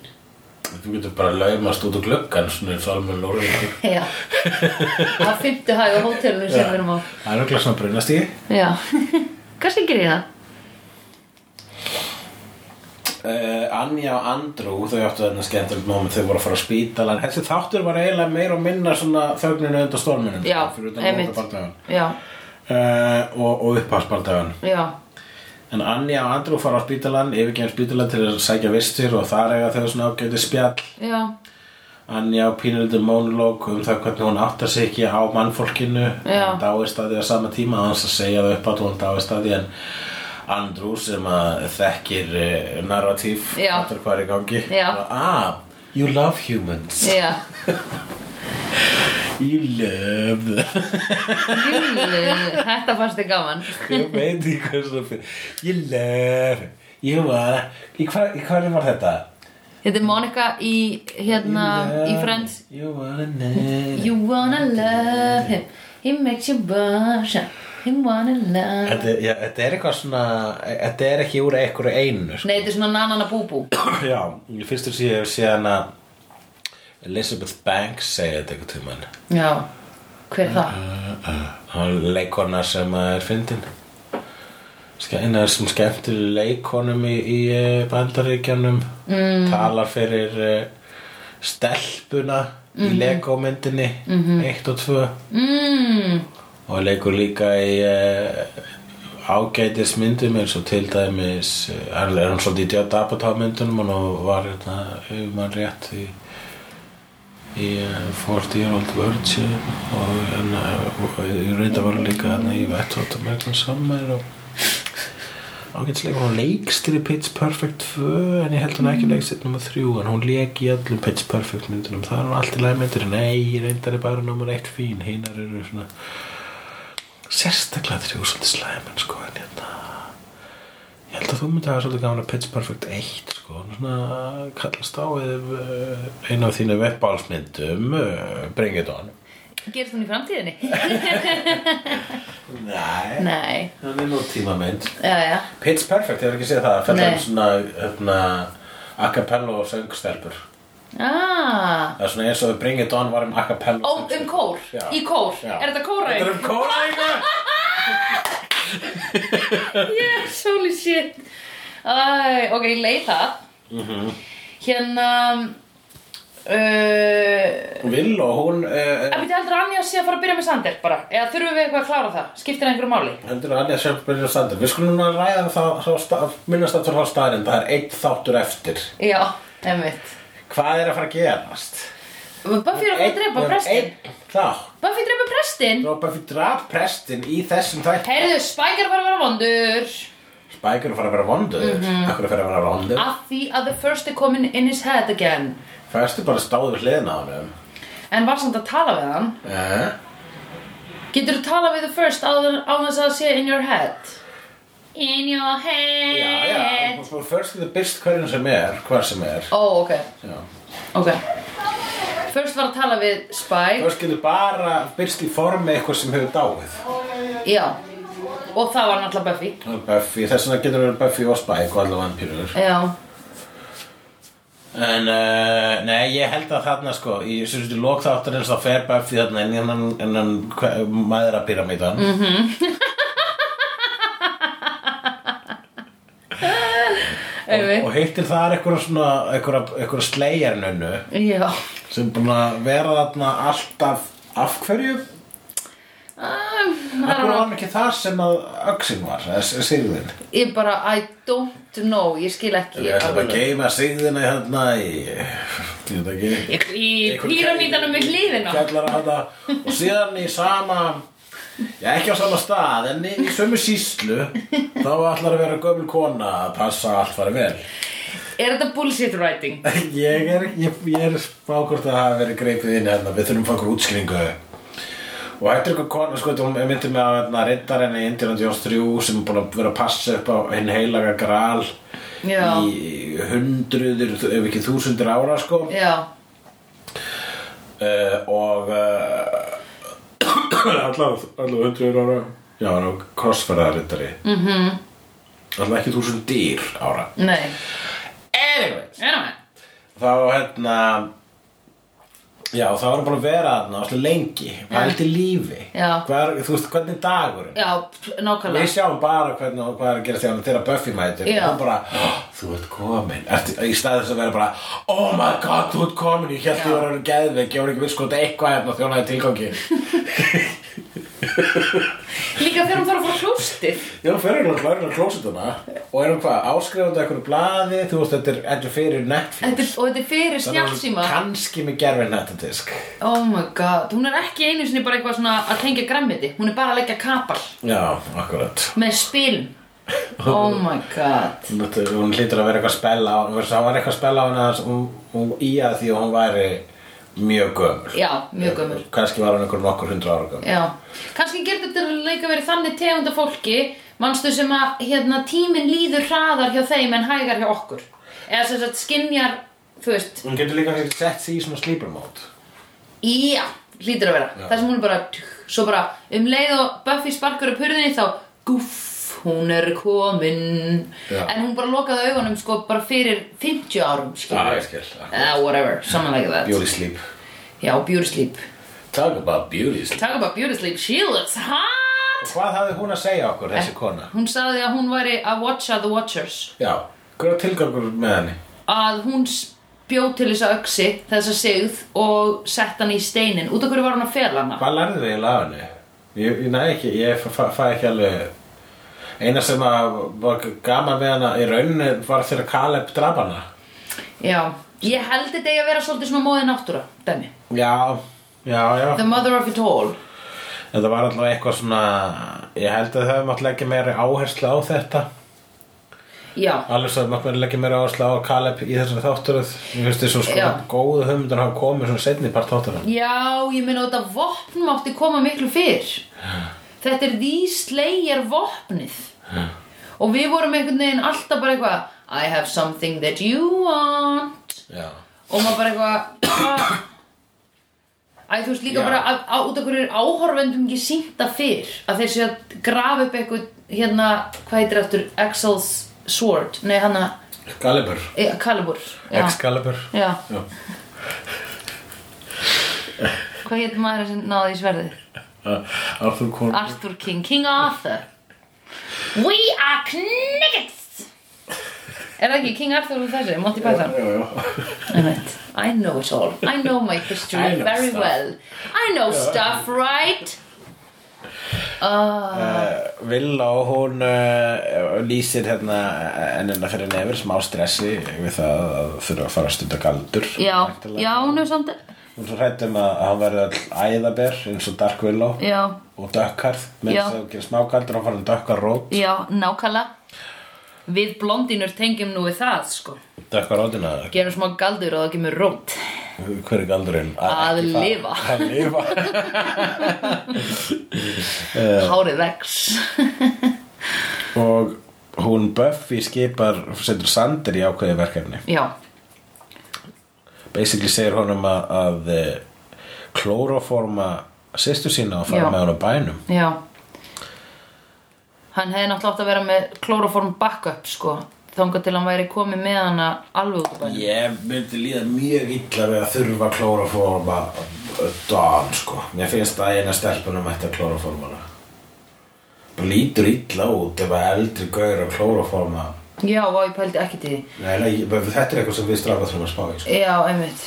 Þú getur bara laumast út úr gluggan svona eins og almenn lóri. Já. Á fimmtu hæg á hótelinu sem við erum á. Það er okkur svona brunast í Já. Kannski gerir ég það? Uh, Anja og Andrew þau áttu þarna skemmtilegt moment þau voru að fara á spítalan Þessi þáttur var eiginlega meira og minna svona þögninu undan storminum Já. Já, uh, og, og upphásbardagan já, En Anja og Andrew fara á spítalan yfirgefn spítalan til að sækja vistir og þar eiga þau svona ágæti spjall. Já. Anja á pínulítið monolog um það hvernig hún áttar sig ekki á mannfólkinu. Dáist að því á sama tíma hans að segja það upp að hún dáist að því en Andrew sem að þekkir uh, narratív áttur hvað er í gangi. Já. ah, you love humans. Já, you love Júli, þetta fannst þið gaman. Ég veit ekki hvað það fyrir you love you wanna í hvað, var þetta? Þetta er Monica í, hérna, You í love- Friends. You wanna know You wanna love him. He makes you blush You wanna love. Þetta, já, þetta er eitthvað svona Þetta er ekki úr einhverju einu sko. Nei, þetta er svona nanana búbú. Já, ég finnst þú sé síðan að Elizabeth Banks segja þetta eitthvað tímann. Já, hver er það? Hann leikona sem er fyndin. Eina af þessum skemmtileg leikonum í, í eh, bandaríkjanum mm. talar fyrir uh, stelpuna í Lego myndinni 1 og 2 Mm, og leikur líka í uh, ágætis myndum eins og til dæmis uh, er hann svolítið í Djátt Apatow myndunum og var hérna ef mann rétt í uh, 40 year old virgin og ég reynda var líka hérna í Hot American Summer og ágætisleika hún leikstir í Pitch Perfect 2 en ég held hún ekki leikstir nummer 3 en hún leik í öllum Pitch Perfect myndunum. Það er hún allt í lagmyndir nei, reyndar er bara nummer 1 fín. Hinar eru svona sérstaklega þrjú svolítið slæmen sko en hérna ég held að þú myndi hafa svolítið gaman að Pitch Perfect 1 sko. Svona kallast á uh, einu af þínu webbálsmyndum uh, Bring It On. Gerist hún í framtíðinni? Nei, Nei, það er nú tímamynd. Já, já. Pitch Perfect, ég hef ekki séð það. Nei. um svona hérna, a cappella og söngstelpur Ah, það er svona eins og Bring It On var um a cappella ó, um kór, í kór. Er þetta kóraug? Þetta er um kóraðingu Yes, holy shit. Æ, ok, ég leið það. Mhm. Hérna uh, Vill og hún uh, En við heldur að Anja sé að fara að byrja með Sander bara? Eða þurfum við eitthvað að klára það? Skiptir það einhverju máli? heldur að Anja sjálf byrja standard við skulum núna ræða það minnast aftur á staðarinn það er einn þáttur eftir. Já, einmitt. Hvað er að fara að gerast? Buffy er að fara að drepa prestin einn þátt Buffy drepa prestin og Buffy draf prestin í þessum þætt Heyrðu, Spike er að fara að vera vondur Spike er að fara að vera vondur mm. -hmm. akkur er að fara að vera vondur Af því að the first er komin in his head again fæstu bara stáður hliðina á honum En var samt að tala við hann eh? Getur þú tala við the first á, þess að sé in your head? In your head já, já, og fyrst getur byrst hverjum sem er hvar sem er Ó, ok, já. Ok. First var að tala við Spike. Fyrst getur bara byrst í formi eitthvað sem hefur dáið. Já. Og það var náttúrulega Buffy. Buffy, þess vegna getur verið Buffy og Spike og allavega vampýrur Já. En, uh, nei, ég held að þarna sko, í sem sagt í lokþáttarins þá fer Buffy þarna inn í hennan, hennan maðurapyramídan mm -hmm. Og, og hittir þar einhverja slegjarnönnu. Sem búin að vera þarna alltaf af hverju? Af hverju var hann ekki þar sem að öxin var, sigðin? Ég bara, I don't know Ég skil ekki Ég ætla að alveg. geima sigðina hérna í, ég Í, í píramítanum við hliðina. og síðan í sama já ekki á sama stað en í, sömu síslu þá ætlar að vera gömul kona að passa að allt fari vel. Er þetta bullshit writing? ég er, ég, ég er spákvort að hafi verið greipið inn hérna. Við þurfum að fá okkur útskýringu. Og þetta er eitthvað kona sko hún myndi með að hérna, riddarinn í Indiana Jones 3 sem er búin að vera að passa upp á hinn heilaga gral Já. í hundruður ef ekki þúsundur ára sko. Já. Uh, og uh, allar hundruður ára. Já, hann er krossferðarittari mm -hmm. allar ekki þúsund dýr ára. Nei. Anyways. Anyway. þá hérna já, er hann búin að vera þarna alltaf lengi, pælt í lífi? Já. Hver, þú veist, hvernig er dagurinn? Já, Við nákvæmlega sjáum bara hvernig, hvað er að gera þegar þegar Buffy mætir. Já. og hann bara, "Oh, þú ert komin. Ertu, í staðið þess að vera bara oh my god, þú ert komin, ég held Já. ég var að geðveik ég var ekki viss hvort eitthvað hérna þjónaði tilgangi Líka þegar hún þarf að fara klóstið Já, fyrir hann klærin á klósituna Og erum hvað, áskrifandi eitthvað blaði, þú veist, þetta er, er fyrir Netflix. Þetta er, og þetta er fyrir snjálfsíma Kanski með gerfi netadisk. Oh my god, hún er ekki einu sinni bara eitthvað svona að tengja grammiti Hún er bara að leggja kapal. Já, akkurat. með spilum Oh my god. Hún hlýtur að vera eitthvað að spella á, það var eitthvað að spella á hana, hún, hún í að því að hún væri mjög gömul. Já, mjög gömul Kanski var hún einhver nokkur hundra ára gömul. Já, kannski getur þetta leika verið þannig tegunda fólki Manstu sem að hérna, tíminn líður hraðar hjá þeim en hægar hjá okkur Eða sem sagt skinjar, þú veist Hún getur líka kannski sett sig í svona sleeper mode. Já, hlýtur að vera Já. Það sem hún bara, svo bara um leið og Buffy sparkar upp hurðinni þá Guff, hún er komin Já. En hún bara lokaði augunum sko bara fyrir 50 árum skilur skil. uh, Whatever, something like that Beauty sleep. Já, beauty sleep Talk about beauty sleep. Talk about beauty sleep, she looks hot Hvað hafði hún að segja okkur, þessi kona? Hún sagði að hún væri að watcha the watchers Já, hver er tilgangur með henni? Að hún s- bjó til þessa öxi, þessa sigð Og sett hann í steinin Út af hverju var hún að fela hana? Hvað lærði þið af henni? Ég, ég næ ekki, ég fæ, fæ ekki alveg Eina sem að var gaman við hana í rauninni var þegar Caleb draf hana. Já, ég held þetta að vera svolítið svona móðið náttúra, dæmi Já, já, já. The mother of it all. Þetta var alltaf eitthvað svona Ég held að þau mátt leggja meiri áherslu á þetta. Já, Alveg svo mátt meiri leggja meiri áherslu á Caleb í þessari þátturöð Ég finnst þess að sko Já. góðu höfundar hafa komið svona setni part þátturöð já, ég meina þetta vopn mátti koma miklu fyrr Þetta er því slegjar vopnið Og við vorum einhvern veginn alltaf bara eitthvað I have something that you want Já Og maður bara eitthvað "Hva?" Æ, þú veist líka Já. bara að, að, út af hverju er áhorfendum ekki sýnta fyrr að þeir séu að grafa upp eitthvað hérna, hvað heitir aftur Axel's Sword, nei hann að Calibur e, Calibur já. Excalibur já, Já. hvað heitir maður sem náði í sverðið? Arthur Arthur King, King Arthur We are knickets Er það ekki King Arthur og þessi, Monty Python? Einmitt. I know it all. I know my history know very stuff. well. I know stuff, right? Uh, Uh, Villa og hún uh, lýsir hérna ennina fyrir nefur smá stressi við það að þurfa að fara að stunda galdur já, já, hún er samt Hún er svo hrættum að hann verði all æðaber eins og Dark Willow Já, og dökkarð með þess að gera smá galdur og fara að dökkar rót já, nákvæmlega. Við blondínur tengjum nú við það, sko. Dökkar rótina Gerum smá galdur og það kemur rót. Hver er galdurinn? Að fara- lifa. Að lifa. Hárið vex. Og hún Buffy skipar setur Sander í ákveði verkefni. Já, basically segir honum að, að eh, klóroforma sýstu sína og fara Já. með hann á bænum. Já. Hann hefði náttúrulega átt að vera með klóroform backup, sko Þangað til hann væri komið með hana alveg út á bænum. Ég myndi líða mjög illa við að þurfa klóroforma Dawn sko. Mér finnst að eina stelpunum ætti að klóroforma hana. Það lítur illa út ef að eldri gaur að klóroforma Já, og ég pældi ekki til því. Nei, nei, ég- þetta er eitthvað sem við strafað þurfum að spá í sko. Já, einmitt.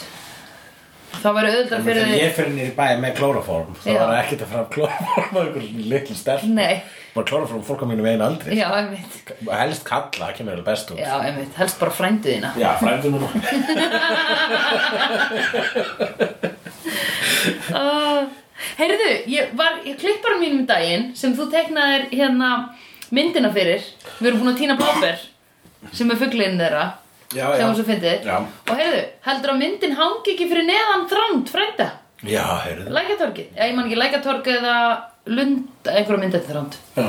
Það væri auðvitað fyrir Þegar því ég fyrir nýri bæði með klóroform þá var það ekkert að fara klóroforma einhver litlu stelp Nei, bara klóroform fólk á mínu veginn aldrei já, einmitt. Helst kalla, það kemur alveg best út. Já, einmitt, helst bara frændu þína. Já, frændunum uh, Heyrðu, ég var ég klippar mínum um daginn sem þú teknaðir hérna myndina fyrir. Við erum búin að týna bláber sem er fuglinn þeirra Já, sem var svo fyndið. Og heyrðu, heldur að myndin hangi ekki fyrir neðan þránd frænda? Já, heyrðu. Lækjatorgið, já, ég man ekki lækjatorg eða lund einhverja myndið þránd. Já,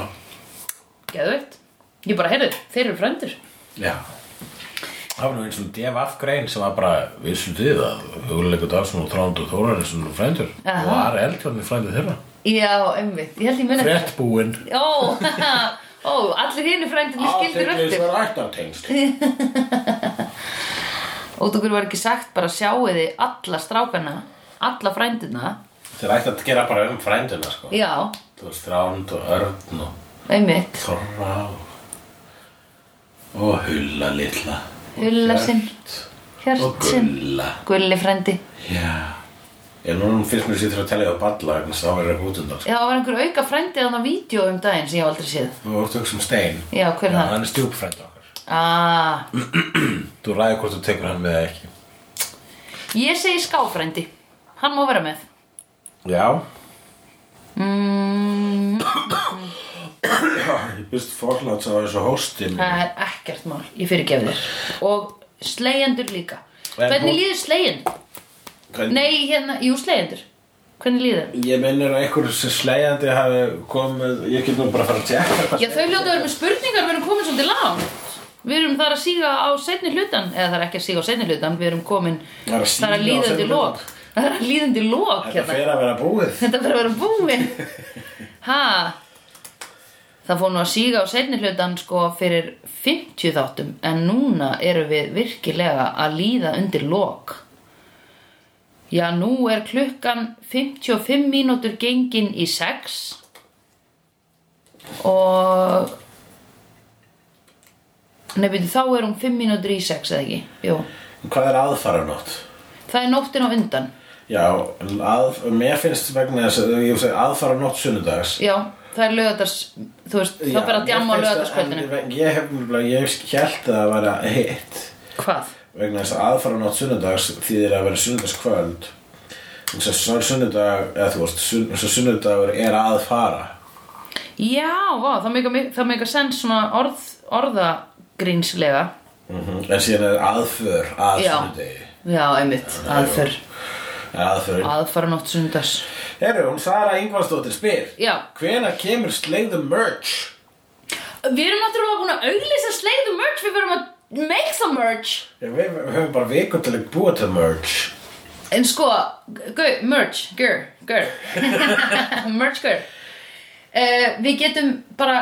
Geðveikt. Ég bara, heyrðu, þeir eru frændur já. Það var nú eins og DFF grein sem var bara vissum þið að hugleikur Dagsson og Þrándur Þórarinsson og frændur Aha. og Ari Eldjórn er frændið þeirra? Já, einmitt, ég held ég muni ekki Frettbúinn Ó, ó, allir hinu frændinni skildi röttir var ættartengst Út okkur var ekki sagt bara sjáu þið alla strákana Alla frændina Þeir ætti að gera bara um frændina sko. Já, Þú veist, Þránd og Örn og einmitt. Þorra og og Hulla litla. Og Hulla sinn. Hjört Hjört og sinn. Gulla. Gulli frændi. Já Ég núna finnst mér sér til að telja á balla að það var eitthvað út undan. Já, það var einhver auka frændi á það vídeo um daginn sem ég hef aldrei séð. Þú voru að hugsa um stein. Já, hver er það? hann er stjúpfrænd okkar. Ah, Þú ræður hvort þú tekur hann með eða ekki. ég segi skáfrændi. Hann má vera með. Já. Mm, Ég byrst fórláts á þessu hósti mínu. það er ekkert mál, ég fyrirgef þér. Og slegjendur líka. En Hvernig hún- líður slegjend? Hvern- Nei, hérna, jú, slegjendur. Hvernig líður? Ég minnir að einhver sem slegjandi hafi komið, ég get nú bara að fara að tjekka Já, þau hljóta að vera með spurningar, við erum komin svolítið langt. Við erum þar að síga á seinni hlutan, eða það er ekki að síga á seinni hlutan, við erum komin, Það er að er að líða seinni undir hlutann. lok. Það er að líða undir lok Þetta hérna. fer að vera búið. Þetta fyrir að vera búið. Ha? Það fór nú að síga á seinni hlutan sko fyrir 50 þáttum, en núna erum við virkilega að líða undir lok. Já, nú er klukkan 55 mínútur gengin í 6 og byrju, þá er hún 5 mínútur í 6 eða ekki? Jú. Hvað er aðfaranótt? Það er nóttin á undan. Já, að, mér finnst vegna þess að ég vil segja aðfaranótt sunnudags. Já, það er lögadags, þú veist, þá fyrir að djamma á lögadagskvöldinu. Ég hef, ég held að það væri hitt Hvað? Vegna þess að aðfaranótt sunnudags þýðir að vera að svona sunnudag, eða þú veist, sunn, svo sunnudagur er að fara. Já, vá, það meika, sens svona orð, orðagrínslega. Mm En síðan er aðför að Já. einmitt, aðför, Aðför. aðfara nótt sunnudags. Herru, hún Sara Ingvarsdóttir spyr. Já, Hvenær kemur slegðu merch? við erum náttúrulega búin að auglýsa slegðu merch, við verum að make some merch. Við, við við höfum bara viku til að búa til merch. En sko, gau, merch, gur, gur, merch, gur. Uh, við getum bara,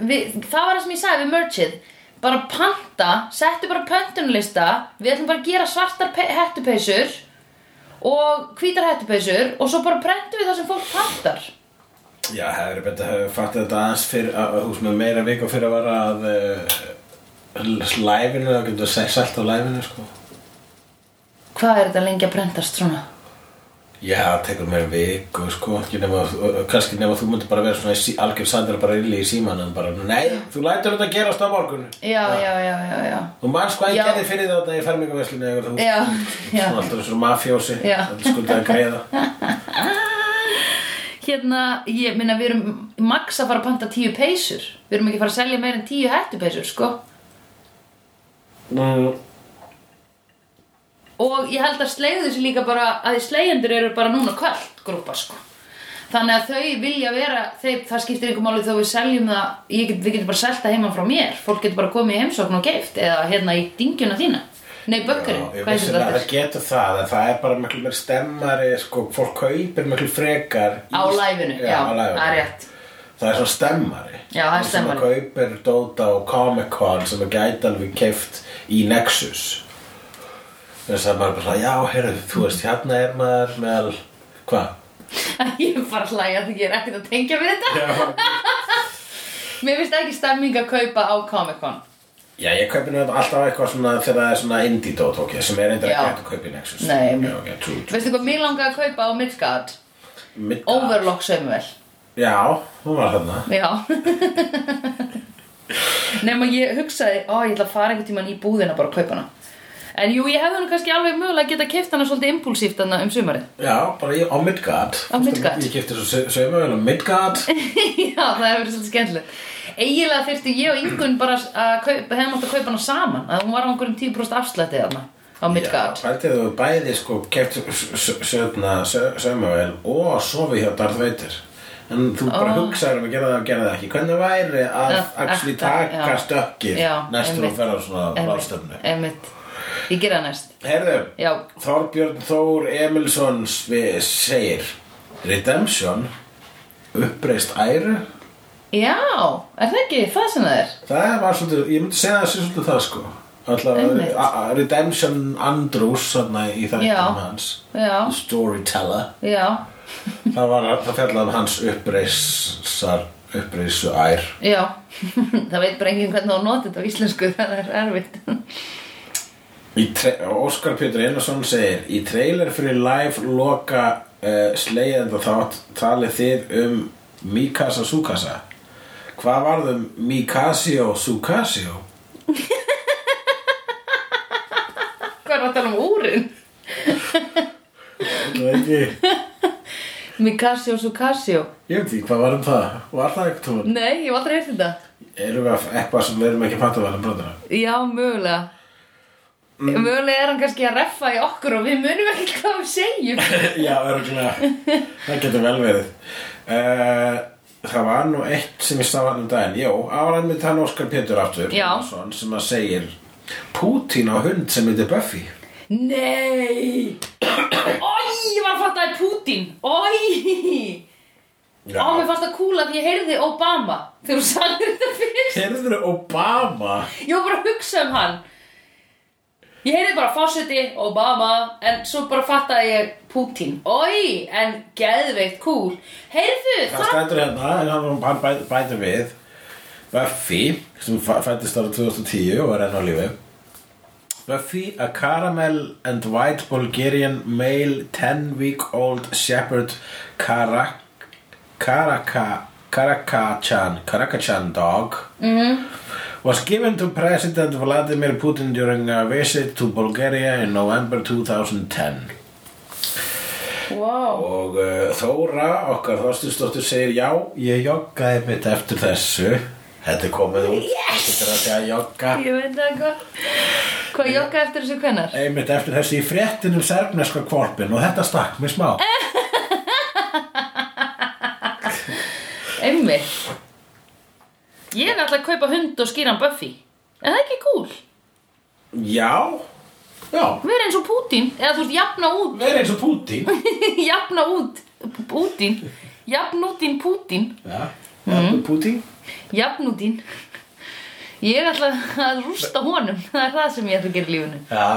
við, það var það sem ég sagði við merchið, bara panta, settu bara pöntunlista, við ætlum bara að gera svartar pe- hettupeysur og hvítar hettupeysur og svo bara prentum við það sem fólk pantar. Já, er betur að hafa fattið þetta aðeins fyrir að að hús með meira viku fyrir að vara að uh, læfinu, það getur að selt á læfinu, sko. Hvað er þetta lengi að prentast svona? Já, það tekur meira viku, sko, nema, kannski nema þú myndir bara vera svona í sí, algjör sandur bara illi í símanum, bara, nei, þú lætur þetta gerast á morgun. Já, já, já, já, já. Þú manns hvað ég gerði fyrir þetta í fermingaveslinu eða þú Já, já. Svona alltaf svona mafjósi. Það skuldaði að greiða Hérna, ég minna við erum max að fara að panta tíu peysur Við erum ekki að fara að selja meir en tíu hettupeysur, sko mm, Og ég held að slegðu þessu líka bara að því slegjendur eru bara núna kvöld grúpa, sko. Þannig að þau vilja vera, þeir, það skiptir einhver máli þó við seljum það ég get, Við getum bara selt það heima frá mér. Fólk getur bara komið í heimsókn og geift Eða hérna í dingjuna þína. Nei, bökkurinn, hvað að þetta? það getur það en það er bara miklu meir stemmari sko, fólk kaupir miklu frekar í- Á læfinu, já, það er rétt það er svona stemmari Já, það er sem stemmari. að kaupir Dota og Comic Con sem að gæti alveg keift í Nexus þess að maður bara svona, já, heyrðu, þú veist, hérna er maður meðal, hvað? Ég er bara að hlæja því ég er ekkert að tengja við þetta Mér finnst ekki stemming að kaupa á Comic-Con já ég kaupi nú alltaf eitthvað svona þegar það er svona indie Dota, ok, sem er eitthvað ekki að kaupa í Nexus Nei, já, ok, true, true. Veistu hvað mér langaði að kaupa á Midgard? Midgard. Overlock Samuel Já, hún var þarna. Já. Nefn að ég hugsaði Ó, ég ætla að fara einhvern tímann í búðina bara að kaupa hana. En jú, ég hefði nú kannski alveg mögulega að geta keift hana svolítið impulsíft hana um sumarið. Já, bara í, á Midgard. Á Midgard. Ég kipti svo sögumöðun á Midgard. Já, það hefur verið svolítið skemmtilegt. Eiginlega þyrfti ég og Ingun bara að kaupa, hefðum átt að kaupa hana saman. Að hún var á einhverjum 10% afslætti þarna á Midgard. Já, Pæltið þú bæði sko kipti sögumöðun og sofi hjá Darth Vader En þú bara hugsaður um að gera það og gera það ekki. Hvernig væri að actually taka stökkið næstur og ferða svona ráðstöfnu Ég gera næst. Herðu, Þorbjörn Þór Emilsson segir Redemption uppreist æru. Já, er það ekki það sem það er? Það var svolítið, ég myndi segja það sé svolítið það sko. Alltaf Redemption Andrews þarna í þættum hans. Já, Storyteller. Já, Það var það fjallaði um hans uppreisar uppreisu ær já Það veit bara enginn hvernig þú notið þetta á íslensku Það er erfitt Óskar Pétur Einarsson segir Í trailer fyrir live loka uh, slegið þátt talið þið um Mikasa Sukasa Hvað varðum Mikasio Sukasio? Hvað er að tala um úrin? Það er ekki Mikasio Sukasio Ég veit ekki, hvað var um það? Var það eitthvað tóman? Nei, ég hef aldrei heyrt þetta Erum við að eitthvað sem við erum ekki að fatta vel um brotuna? Já, mögulega. Mögulega er hann kannski að reffa í okkur og við munum ekki hvað við segjum. Já, örgulega Það getur vel verið. Uh, Það var nú eitt sem ég sá hann um daginn. Jó, áræðan með þann Óskar Pétur aftur sem að segir Pútín á hund sem heitir Buffy Nei! Ói, ég var að fatta að Putin Ói Já. Ó, mér fannst það cool að ég heyrði Obama Þegar þú sagði þetta fyrst. Heyrður Obama? Ég var bara að hugsa um hann. Ég heyrði bara fósiti, Obama En svo bara fattaði ég Putin Ói, en geðveikt cool. Heyrðu, Það það stendur hérna en hann, hann bæ, bætir við. Buffy sem fæ- fæddist ára 2010 og er enn á lífi Buffy, a caramel and white Bulgarian male 10 week old shepherd Kara, Karaka, Karakachan, Karakachan dog was given to President Vladimir Putin during a visit to Bulgaria in November 2010 Wow. Og uh, Þóra, okkar þóstustóttur segir Já, ég joggaði mitt eftir þessu Þetta er komið út. Yes! Þetta er að segja jogga. Ég veit það hvað Hvað jogga eftir þessu hvenær? Einmitt eftir þessu í fréttinum serfneska kvolpin Og þetta stakk mér smá. Einmitt. Ég ætla að kaupa hund og skýra hann Buffy. Er það ekki cool? Já, já. Verið eins og Putin Eða þú veist, jafna út. Verið eins og Pútín Jafna út Putin. Jafnútin Putin. Já, mm. Pútín Jafnútin Ég ætla að rústa honum. Það er það sem ég ætla að gera í lífinu. Já.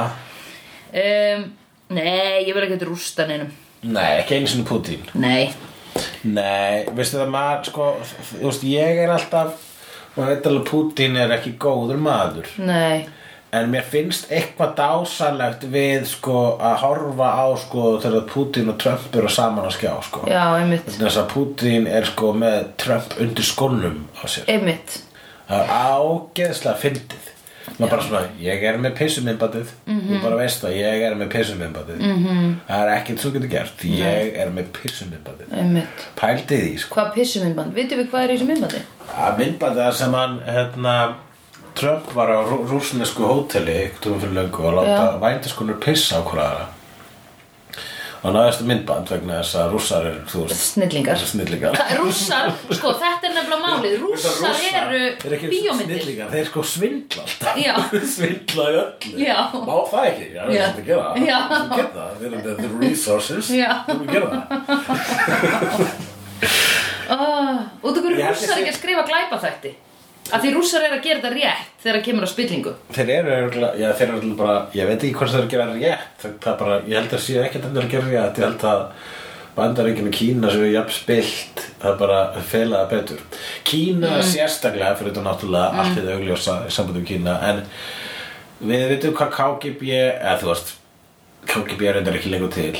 Um, Nei, ég vil ekki rústa neinum. Nei, ekki einu sinni Pútín. Nei. Nei, veistu það maður sko Þú veist, ég er alltaf Og veit alveg Pútín er ekki góður maður. Nei En mér finnst eitthvað dásalegt við sko að horfa á sko þegar Putin og Trump eru saman að skjá sko. Já, einmitt Þess að Putin er sko með Trump undir skónum á sér. Einmitt Það er ágeðslega fyndið. Maður bara svona, ég er með pissumimbandið, mm -hmm. þú bara veist það, ég er með pissumimbandið. Mm -hmm. Það er ekkert svo getur gert, ég er með pissumimbandið. Einmitt Pældi því sko. Hvað pissum myndband? Vitum við hvað er í þessu myndbandi? að þar sem hann hérna, Trump var á rú- rússnesku hóteli eitthvað fyrir löngu og láta vændiskonur pissa á hverjara og náðist myndband vegna þess að rússar er þú veist Snillingar. snillingar. Rússar, sko þetta er nefnilega málið. Rússar eru er bíómyndir. snillingar, þeir sko svindla alltaf. Já. svindla í öllu. Já. má það ekki, það. Er þetta að gera það. Þú það, eru the resources. Þú getur gera það. Okkur Ég held rússar ekki að skrifa glæpaþætti Af því rússar er að gera þetta rétt Þegar það kemur á spillingu Þeir eru örugglega- já þeir eru örugglega bara, ég veit ekki hvort þeir eru að gera rétt, það, það er bara, ég held að séu ekkert endur að gera rétt, ég held að bandaríkjum í Kína sem er jafn spilt, það er bara að fela það betur. Kína sérstaklega, fyrir þetta náttúrulega allt þetta augljósa í sambandi um Kína, en við veitum hvað KGB, eða þú veist, KGB er reyndar ekki lengur til.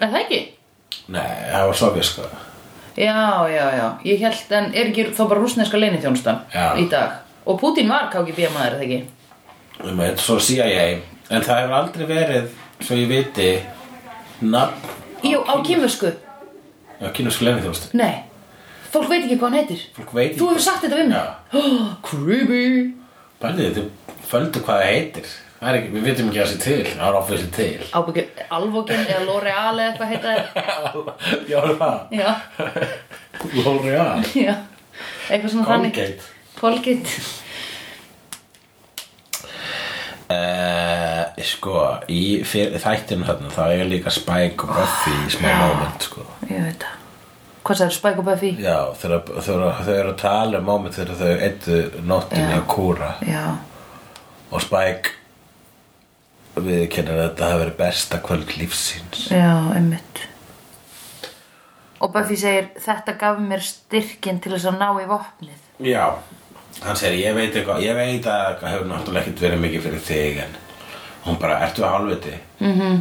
Er það ekki? Nei, það var sovjaska. Já, já, já. Ég held, en er ekki þá bara rússneska leinithjónustan Já. Í dag? Og Putin var KGB maður, það ekki? Um eitt svo CIA, en það hefur aldrei verið, svo ég viti, nafn, Jú, á kýmursku já, kínusku leinithjónustu. Nei, fólk veit ekki hvað hann heitir. Veit Þú hefur sagt þetta við mig. Oh, Creepy. Bælið, þið földu hvað það heitir ekki, við vitum ekki að það sé til Það er ofislega til. Alvogen eða L'Oreal eða eitthvað heita þér Já, það. Já, L'Oreal. Eitthvað svona þannig. Polgate uh, Sko, í þættinu þarna þá er líka Spike og Buffy í smá moment sko. Ég veit það. Hvað sagði Spike og Buffy? Já, þau eru að tala um moment þegar þau eittu nóttinni Já. að kúra. Já, og Spike við kennir að þetta hafi verið besta kvöld lífsins já, einmitt Og Buffy segir Þetta gaf mér styrkin til þess að ná í vopnið Já, hann segir ég veit eitthvað, ég veit að það hefur náttúrulega ekkert verið mikið fyrir þig en Hún bara, ertu að hálfviti? Mm -hmm.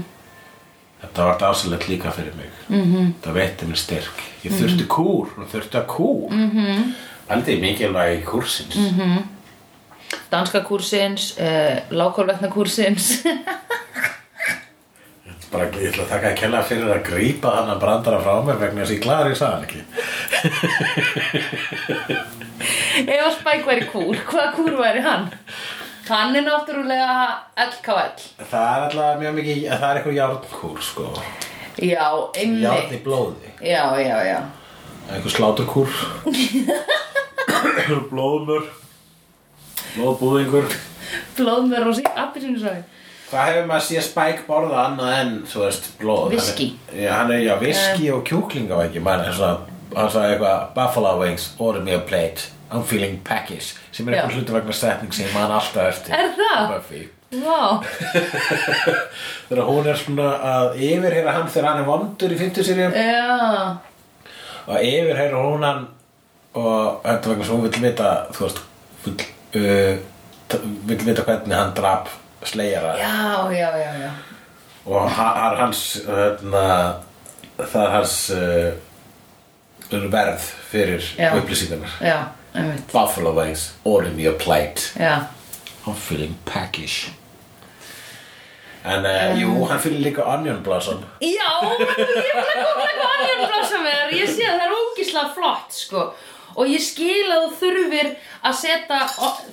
Þetta var dásalegt líka fyrir mig. Mm -hmm. Það veitti mér styrk. Ég þurfti kúr, hún þurfti að kúr. Mm -hmm. Aldrei mikilvægi kúrsins. Danska kúrsins, uh, lágkólvetna kúrsins Bara, ég ætla að þakka að kella fyrir að grípa hann að brandara frá mér vegna þess að ég klaður í sagan ekki. Ef að Spike væri kúr, hvaða kúr væri hann? Hann er náttúrulega LKL Það er alltaf mjög mikið, það er eitthvað járnkúr, sko. Já, Járn einmitt í blóði. Já, já, já Eitthvað sláturkúr. Blóðmör. Blóðbúðingur. Blóðmör og sí, appelsínusæði Hvað hefur maður séð Spike borða annað en, þú veist, blóð? Er- Já, hann er, já, viski og kjúkling á ekki, mann er svona, hann sagði eitthvað, Buffalo wings, order me a plate, I'm feeling peckish, sem er eitthvað hlutu vegna setning sem man alltaf eftir. Er það? Buffy. Vá, Þegar hún er svona að yfirheyra hann þegar hann er vondur í 50 seríum já og yfirheyra hún hann og þetta vegna sem hún vill vita, þú veist, vill, uh, t- vill vita hvernig hann drap slegjara. Já, já, já, já. Og ha- har hans hérna, það er hans uh, verð fyrir upplýsingarnar. Buffalo wings, order me a plate. Já, I'm feeling peckish en uh, jú, hann fyrir líka onion blossom. Já ég vil að koma eitthvað onion blossom Ég sé að það er ógislega flott, sko Og ég skil að þú þurfir að setja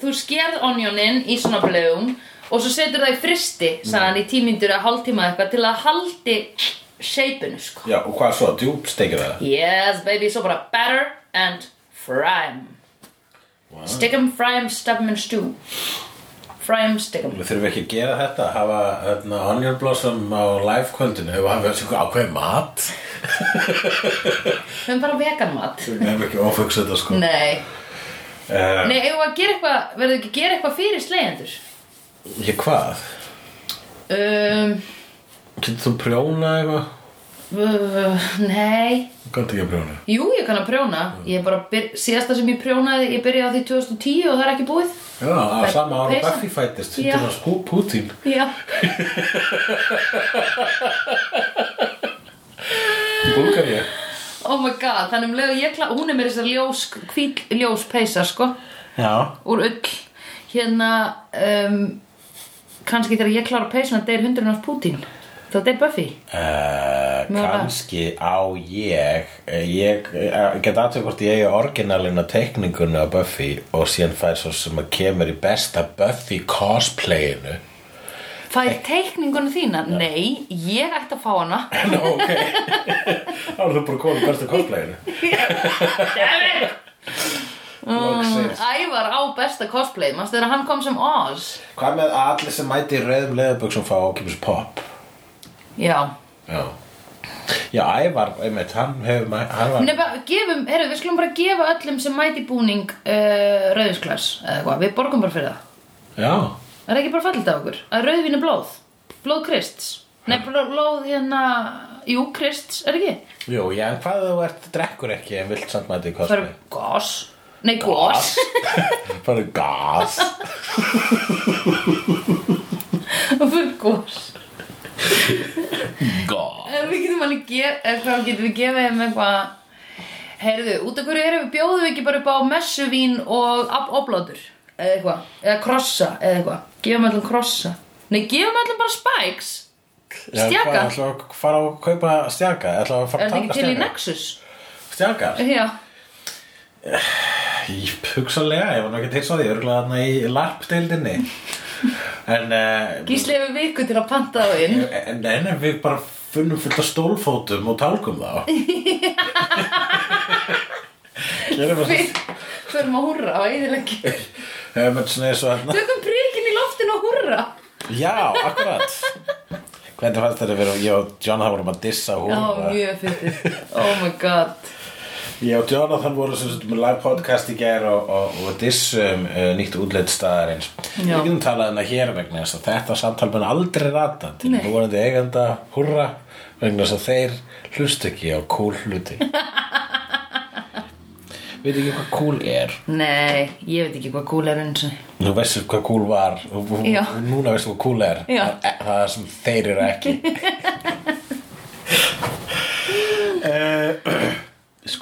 Þú skerð onionin í svona blöðum Og svo setur það í fristi Sagðan í tímyndur að hálftíma eitthvað Til að haldi shapeinu, sko. Já, og hvað svo, djúpstekir það? Yes, baby, svo bara batter and fry 'em. Stick 'em, fry 'em, stuff 'em and stew 'em Við þurfum ekki að gera þetta, hafa hérna, onion blossom á live-kvöldinu og hafa þessi ákveð mat. Við erum bara veganmat Við hefum ekki ofugsa þetta sko. Nei, uh, nei, Verður ekki að gera eitthvað fyrir slegjendur? Ég hvað? um, Getur þú prjóna eitthvað? uh, Nei Gott ekki að prjóna. Jú, ég kann að prjóna. Ég er bara, síðasta sem ég prjónaði Ég byrjaði á því 2010 og það er ekki búið. Já, á Það er sama ára. Buffy fættist. Já. Þetta var Putin. Já, Búlgaríu. Oh my god Þannig um leið og ég klá Hún er mér þess að ljós, hvít ljós peysa, sko. Já. Úr ull hérna um, kannski þegar ég klára peysuna deyr hundurinn hans Putin þá deyr Buffy. Uh, Mjög kannski á ég eh, ég uh, get aðtöku hvort ég er orginalina teikningunni á Buffy og síðan fær svo sem að kemur í besta Buffy cosplayinu. Fær teikningunum þína? Nei, ég ætti að fá hana. Nú, ok. Þá er þú bara komið besta cosplayinu. Loksins. Ævar á besta cosplay. Manstu þegar hann kom sem Oz? Hvað með allir sem mæti í rauðum leðaböksum fá og kemur svo pop Já. Já. Já, Ævar, einmitt, hann hefur heyrðu, við skulum bara gefa öllum sem mæti búning uh, eða eitthvað, við borgum bara fyrir það. Já, Er það ekki bara fallið af okkur? Að rauðvín er blóð. Blóð Krists. Nei, blóð, hérna Jú, Krists, er ekki? jú, já, en hvað þú ert drekkur ekki en vilt samt mæti Það eru gos? Nei, gos. Það er gas Það Gas En við getum alveg gef, eitthvað getum við gefið þeim eitthvað. Heyrðu, út af hverju erum við bjóðum við ekki bara upp á messuvín og oblótur eða eitthvað, eða krossa eða eitthvað, gefum öllum krossa. Nei, gefum öllum bara spikes. Stjaka, Ætla að fara að kaupa stjaka? Ætla að fara er að þetta ekki taka til í stjaka? Nexus? Stjakar? Já, Ég hugsalega, ég var nú ekki til svo því Örgulega þarna í larpdeildinni En uh, gísli hefur viku til að panta það inn. En, en við bara funnum fullt af stólfótum og tálkum þá. Förum að eins og hérna Tökum príkin í loftinu og húrra. Já, akkurat. Hvernig fannst þetta að vera Ég og Jonathan vorum að dissa Já, hún mjög fyndið. Oh my god Ég og Jonathan voru sem sagt með live podcast í gær og, og, og dissum uh, nýtt útleitt staðarins Við Já. getum talað um það hér vegna þess að þetta samtal mun aldrei rata til Nei. nú vonandi eigenda húrra vegna þess að þeir hlust ekki á cool hluti Veit ekki hvað cool er Nei, ég veit ekki hvað cool er eins og Þú veist hvað cool var og og- Já. núna veistu hvað cool er Já. Það er það sem þeir eru ekki uh,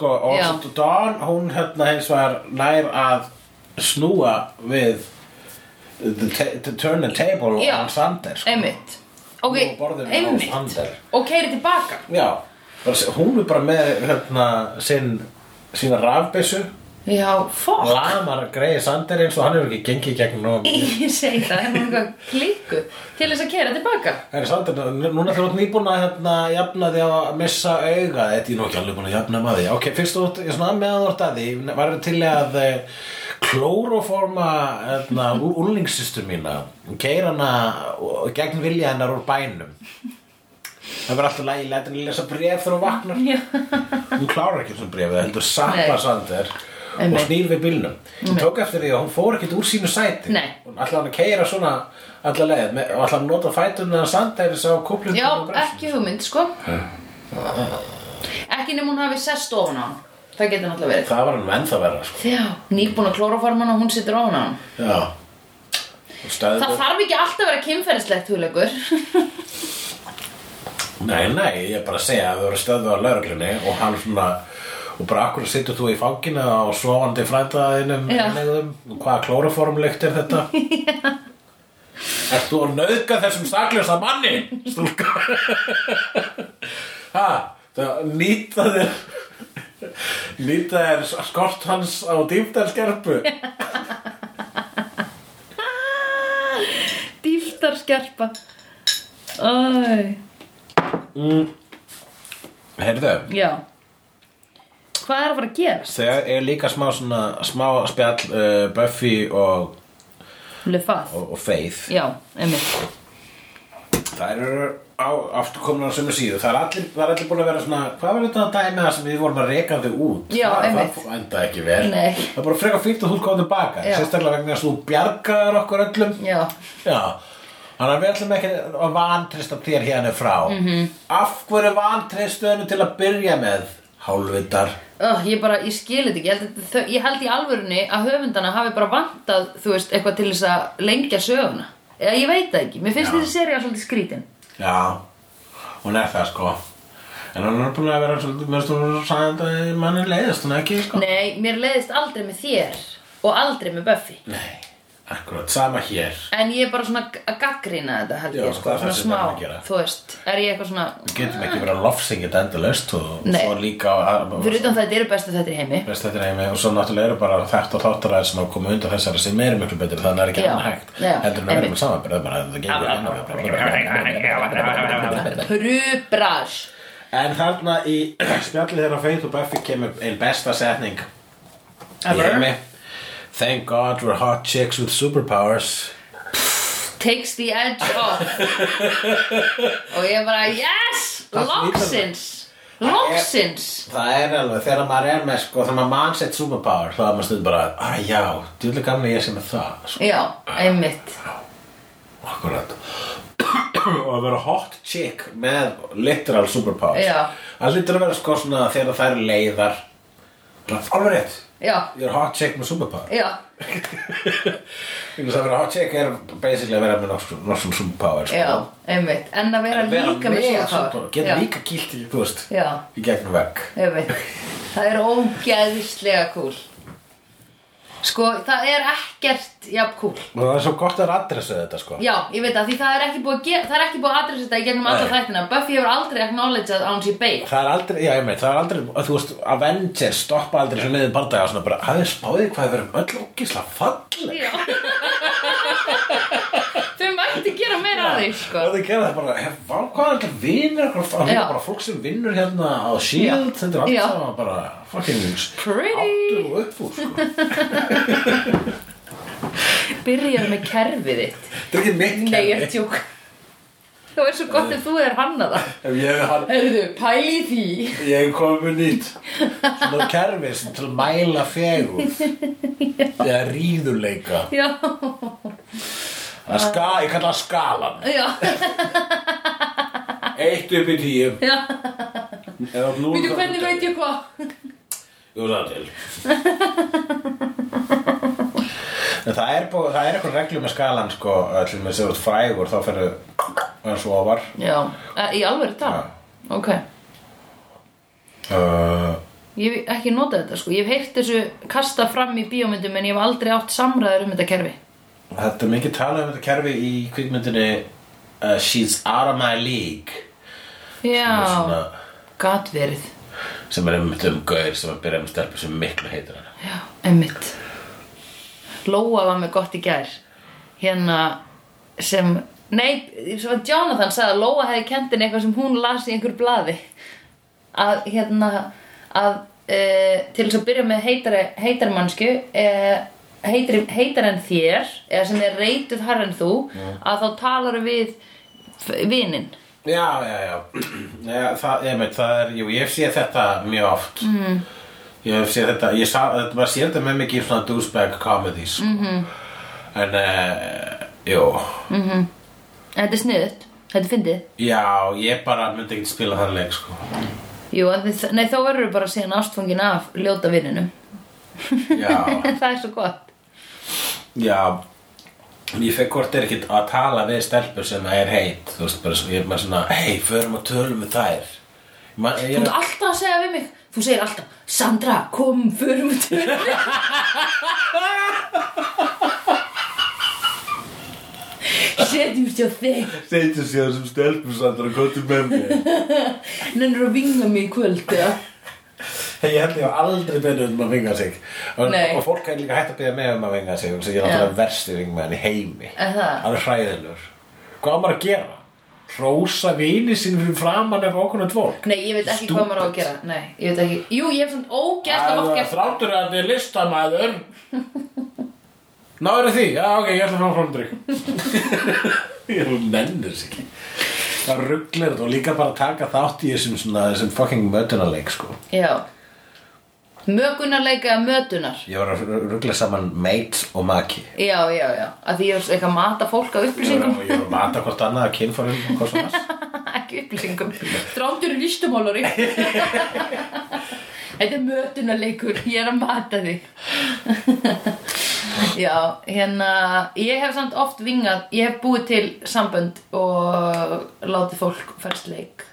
Sko og. Dawn hún hérna hins var nær að snúa við to turn the table Já. on Sander sko. Einmitt. Og keiri tilbaka Já, hún er bara með hérna sinn sína rafbyssu Já, fokk lamar greiði Sander eins og hann hefur ekki gengið gegnum nóg Ég segi það, er hún eitthvað klíku Til þess að keira tilbaka Herri Sander, n- núna þú ert nýbúin að hérna, jafna því að missa auga þetta er nú ekki alveg búin að jafna maður? Ok, fyrst þú ert, svona meðan þú ert að því var til að eh, klóroforma hérna, úlningssystur mína keira hana gegn vilja hennar úr bænum. Það verður alltaf lægi lætin að lesa bref þegar hún vaknar. Hún klárar ekki svona brefið, heldur sappa Nei. Sander og snýr við bílnum. Hún tók eftir því að hún fór ekkert úr sínu sæti. Nei. hún ætlaði hann að keira svona alla leið með- og ætlaði að nota fæturna Sander sá kúplum Já ekki hugmynd, sko. Ekki nema hún hafi sest ofan á hann. Það getur náttúrulega verið. Það var hann ennþá verra sko. Já, nýbúin að klóraforman og hún situr ofan á hann. Já. Og stæði Það þarf ekki alltaf að vera kynferðislegt hugleikur. Nei, nei, ég er bara að segja að það voru stöðu á lauruglunni og hann svona og bara akkur sittur þú í fanginu á svovandi frændaðinum Já. og hvaða klóraformlykt er þetta? Ert þú að nauðga þessum sakljósa manni, stúlka? ha, það nýta þér nýta þér skort hans á dýftarskerpu Dýftarskerpa Æ, Heyrðu, já Hvað er að fara að gerast? þegar er líka smá svona smá spjall uh, Buffy og, Lefað og, og Faith Já, Það eru á, aftur komin á sömu síðu Það er allir, það allir búin að vera svona Hvað var þetta að dæmi það sem við vorum að reka þau út Já, það. Það enda ekki vel Nei. Það er bara frekar fínt að þú komið tilbaka. Sérstaklega vegna þess að þú bjargaðar okkur öllum Já, Já Þannig að við ætlum ekki að vantrista þér hérna frá Mhm. -hmm. Af hverju vantristu henni til að byrja með Hálfvitar. Uh, ég bara, ég skil þetta ekki. Ég held, að þau, ég held í alvörunni að höfundana hafi bara vantað, þú veist, eitthvað til þess að lengja söguna. Eða ég veit það ekki, mér finnst Já. þessi seria svolítið skrítin Já, hún er það sko. En hann er búin að vera svolítið Mér finnst hún sagði að manni leiðist hún ekki sko. Nei, mér leiðist aldrei með þér og aldrei með Buffy. Nei, akkurat, sama hér En ég er bara svona að gaggrina þetta held Já, ég sko, það er svona sem við erum að smá, gera. þú veist, er ég eitthvað svona Við getum ekki verið að lofsingið endalaust og Nei. svo líka að, Fyrir utan þetta eru bestu þetta í heimi Veist, þetta er heimi og svo náttúrulega eru bara þetta og þáttaræðir sem hafa komið undan þessari sem eru miklu betur þannig að það er ekki Já, annað hægt já, heldur en að vera einmitt. með samanbyrð bara að það gengur Prubras En þarna í spjallið þeirra Faith og Buffy kemur einn besta setning í Ever? heimi Thank God we're hot chicks with superpowers. Takes the edge off. Og ég bara, yes, Það loksins. Loksins. Það er alveg, þegar maður er með sko, þegar maður mann sett superpower þá er maður stund bara, að já, djúlega að ég sem er það sko. Já, einmitt. Akkurat. Og að vera hot chick með literal superpowers. Það lítur að vera sko svona þegar það er leiðar. Alveg rétt Já, ég er hot chick með superpower. Já, Þannig að vera hot chick er basically að vera með norsum superpower sko. já, einmitt. En að vera vera líka með superpower. superpower. Já, líka kýlt í, þú veist, Já, í gegnum vegg. Einmitt. Það er ógeðislega cool Sko, það er ekkert jafn cool. Og það er svo gott að adressu þetta sko. Já, ég veit að því það er ekki búið að, það er ekki búið að adressa þetta í gegnum alla þættina. Buffy hefur aldrei acknowledgeað án sér beig Það er aldrei, já ég meit, það er aldrei, þú veist, Avengers stoppa aldrei sem niður bardaga og svona bara, hafið spáðið hvað við erum öll ógisla falleg. Já. Þau mætti því, sko. Og þau gera það bara, hvað er þetta vinnur, hvað er bara fólk sem vinnur hérna á S.H.I.E.L.D. Þetta er Já. allt saman bara fucking áttur og uppfúr, sko. Byrjaðu með kerfið þitt. Þetta er ekki mitt Nei, ég er tjók Það er svo gott ef þú er hannaða Ef ég hef hann, Herðu, pæli í því. Ég hef komið með nýtt, svona kerfi sem til að mæla fegur. Eða ríðuleika. Já, Það er ska, ég kalla það skalan. já, Eitt upp í tíu. þá- hvernig veit ég hvað? Jú, það til. En það er, það er eitthvað reglu með skalan sko, til með sér út frægur þá fyrir eins og ofar. Já, e, í alveg tala? Ok, uh, ég hef ekki notað þetta sko. Ég hef heyrt þessu kasta fram í bíómyndum En ég hef aldrei átt samræður um þetta kerfi Þetta er mikið talað um þetta kerfi í kvikmyndinni uh, She's Out of My League. Já, svona, gat verið. sem er einmitt um gaur sem að byrja um stelpu sem miklu heitir hana. Já, emmitt Lóa var með gott í gær. Hérna sem Nei, svo að Jonathan sagði að Lóa hefði kent henni eitthvað sem hún las í einhver blaði. Að hérna að e, til þess að byrja með heitari, heitari heitari, heitar en þér eða sem er reytuð harra en þú að þá talar við vininn. Já, já, já, já það, ég veit, það er, jú, ég hef séð þetta mjög oft. Mm. Ég hef séð þetta, ég sá, þetta séð þetta með mikið svona douchebag comedies mm -hmm. En, uh, jú, Þetta er sniðut, þetta er fyndið. Já, ég bara myndi ekki spila þann leik, sko. Jú, þið- nei þá verður bara síðan ástfangin af ljóta vinninum Já, Það er svo gott já, ég fekk hvort er ekkert að tala við stelpur sem er heit Þú veist, bara svo, ég er bara svona, hei, förum að tölum við þær Man, ég Þú er, ert alltaf að segja við mig Þú segir alltaf, Sandra, kom, förum við til Setjumst hjá þig Seitur sér sem stelpur Sandra, hvað er með mér? Nennir að vinga mig í kvöld ja? Ég held ég hef aldrei beðið um að vinga sig. Og, og fólk er líka hægt að beða mig um að vinga sig og ég er náttúrulega versti vingmenn í heimi. Er það? Alveg hræðilegur. Hvað á maður að gera? Hrósa vini sín fyrir framann ef okkur er fólk Nei, ég veit ekki hvað maður á að gera. Nei, ég veit ekki. Jú, ég hef svona ógæslega oft gert Þráttur að þið er listamæður Náður því? Já, ok, ég ætla að fá framdrykk Ég nennir þess ekki. Það rugglir og líka bara taka þátt í þessum svona, þessum fucking mötunarleik sko. Já Mögunarleika eða mötunar? Ég var að ruggla saman mate og maki. Já, já, já. Að því ég er eitthvað að mata fólk á Ég var upplýsingum að, ég var að mata hvort annað að kynfærum og hvað svona ekki upplýsingum. Þrándur er listamálari Þetta er mötunarleikur. Ég er að mata þig. Já, hérna Ég hef samt oft vingað. Ég hef búið til sambönd og látið fólk færst leik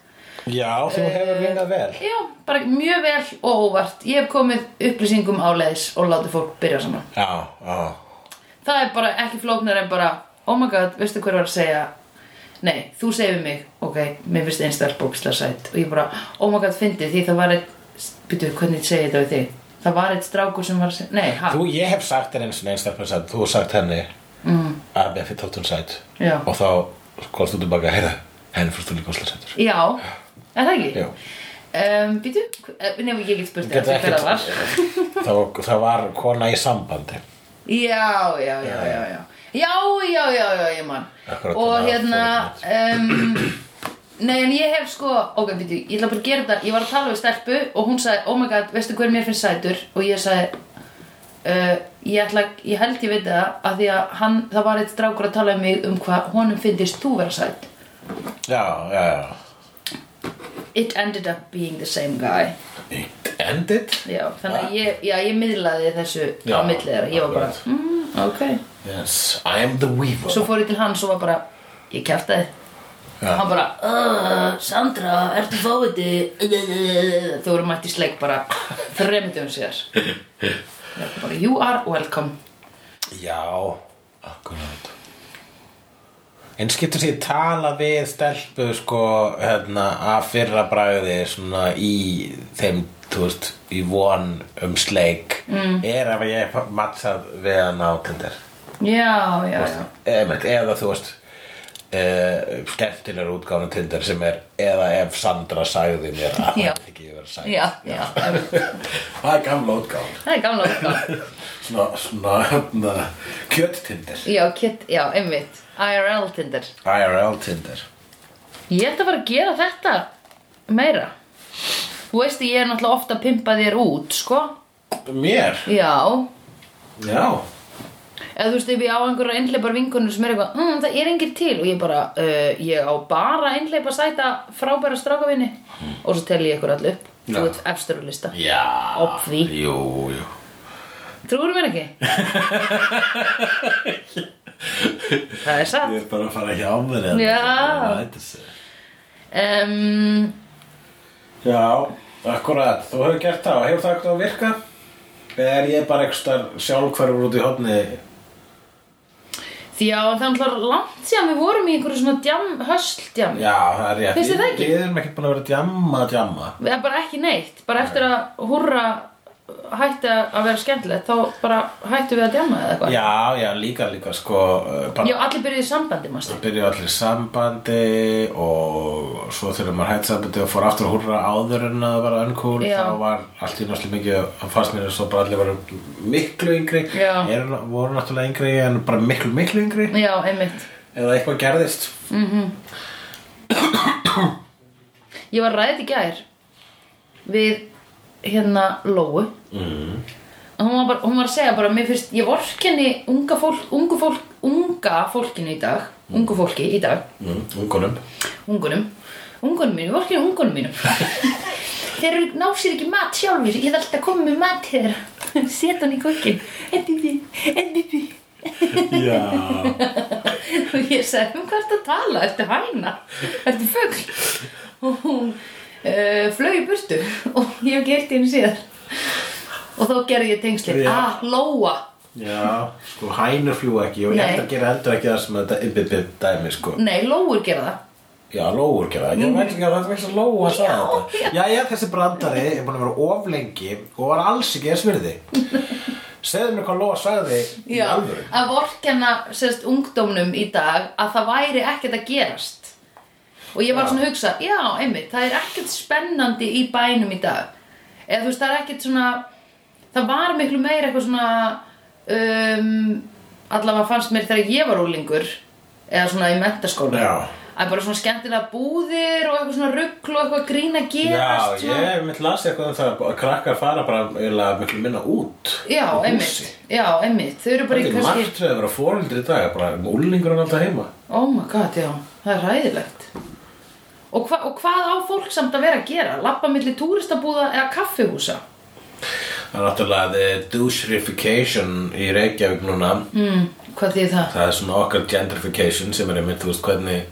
Já, þú hefur vingað vel. Já, bara mjög vel og óvart. Ég hef komið upplýsingum áleiðis og látið fólk byrja saman. Já, já. Það er bara ekki flóknar en bara Oh my god, veistu hver var að segja? Nei, þú segir mig. Ok, mér finnst einstaklega bókslega sætt Og ég bara, oh my god, fyndi því það var eitt Býtu, hvernig segi ég þetta við þig? Það var eitt strákur sem var að segja Nei, ha, Þú, ég hef sagt þér eins og stelpun sætt Þú har sagt henni mm. að mér fyrir tóttun sætt Já. Og þá komst þú tilbaka, heyrðu Henni fyrst þú líka óslega sættur já, er það ekki? Já. Um, býtu, nefnum ég get spurt Get þér hver það var. Það, það var kona í sambandi. Já, já, já, já, já. Já, já, já, já, ég man. Akkurat Og hérna um, Nei, en ég hef sko Ok, býtu, ég ætla bara að gera þetta. Ég var að tala við stelpu og hún sagði Oh my god, veistu hver mér finnst sætur? Og ég sagði uh, ég, ætla, ég held ég veit það að Því að hann, það var eitt strákur að tala um mig Um hvað honum finnist þú vera sæt. Já, já, já It ended up being the same guy. It ended? Já, þannig að ég, já, ég miðlaði þessu Já, á milli þeirra. Ég var bara, akkurat. mm, ok. Yes, I am the weaver. Svo fór ég til hans og var bara Ég kjæftaði Já. Hann bara uh, Sandra, ertu fáiði Þau voru mætt í sleik bara Þremyndum sér bara, You are welcome. Já, akkurat En skiptur sér tala við stelpu sko hérna að fyrra bragði svona í þeim, þú veist, í von um sleik. Mm. er ef ég hef mattsað við hann á Tinder. Já, já, já. Eða, eða þú veist uh, skemmtilegur útgáfna Tinder sem er eða ef Sandra sagði mér að það ekki verið sagt. Já, já, Það er gamla útgáfan. Það er gamla útgáð Svona, svona, hérna, kjött-Tinder Já, kit, já, einmitt IRL Tinder. IRL Tinder. Ég ætla að fara að gera þetta meira. Þú veist ég er náttúrulega ofta að pimpa þér út, sko. Mér? Já, Já. Eða þú veist ef ég á einhverja einhleipar vinkonur sem er eitthvað, mm, það er engir til. Og ég bara, uh, ég á bara einhleipa sæta frábæra strákavinni. Og svo tel ég ykkur allir upp. Þú ert efstur á lista. Já. Obvi. Jú, jú. Trúir mér ekki? Það er satt. Ég er bara að fara hjá mér Já. um, Já, akkurat. Þú hefur gert það, hefur það eitthvað að virka? Eða er ég bara eitthvað sjálfhverfur út í hodni Því að það er náttúrulega langt síðan við vorum í einhverju svona djam, hösldjam Já, það er rétt? Við erum ekki búin að vera djamma, djamma. Við erum bara ekki neitt. Bara eftir að húrra hætti að vera skemmtilegt þá bara hættu við að djama eða eitthvað? Já, já, líka, líka, sko uh, bara Já, allir byrjuði í sambandi, mástu byrjuðu allir í sambandi og svo þegar maður hætti sambandi og fór aftur að húrra áður en að það var Já. þá var allt í náttúrulega mikið að fannst mér svo bara allir varu miklu yngri. Er, voru náttúrulega yngri en bara miklu miklu yngri. Já, einmitt. Eða eitthvað gerðist. Ég var ræðið í gær við hérna Lóu. Mm. og hún var, bara, hún var að segja bara fyrst, ég vorkenni unga fólk, ungu fólk, unga fólkinu í dag ungu fólki í dag. Mm. ungunum. Ungunum, ungunum mínum, vorkenni ungunum mínum. Þeir eru ná sér ekki mat sjálfur ég þarf alltaf að koma með mat þeirra. Setja hann í kokkin endiði, endiði Já. Og ég sagði, um hvað ertu að tala, ertu hæna? Ertu fugl? Og hún uh, flög í burtu og ég hef gert henni síðar. Og þá gerði ég tengsli Já. ah, Lóa. Já, sko hænur fljú ekki og ég ætla að gera heldur ekki það sem þetta ybbibib dæmi sko. Nei, Lóur gera það. Já, lóur gera það, ég veit ekki að það er ekki að lóa að sagði Já, þetta. Já, já, þessi brandari er búin að vera of lengi og var alls ekki að svirði Segðu mér hvað lóa sagði í Já, alvöru. að vorkenna sérst ungdómnum í dag að það væri ekkert að gerast og ég var Já. svona að hugsa já, einmitt, það er ekkert spennandi í bænum í dag eða þú veist, það er ekkert svona það var miklu meira eitthvað svona um, allavega fannst mér þegar ég var úlingur eða svona í mentaskóla Já. að bara svona skemmtilega búðir og eitthvað svona rugl og eitthvað grín að Já, gerast svona. ég mitt las eitthvað um það að krakkar fara bara miklu minna út já, einmitt, já, einmitt þau eru bara í er kannski margt við að vera fóreldri í dag bara úlingur hann alltaf heima Oh my god, já, það er ræðilegt og, hva, og hvað á fólk samt að vera að gera? Lappa milli túristabúða eða kaffihúsa? Það er náttúrulega the doucherification í Reykjavík núna Mm, hvað þýð það? Það er svona okkar gentrification sem er einmitt, þú veist, hvernig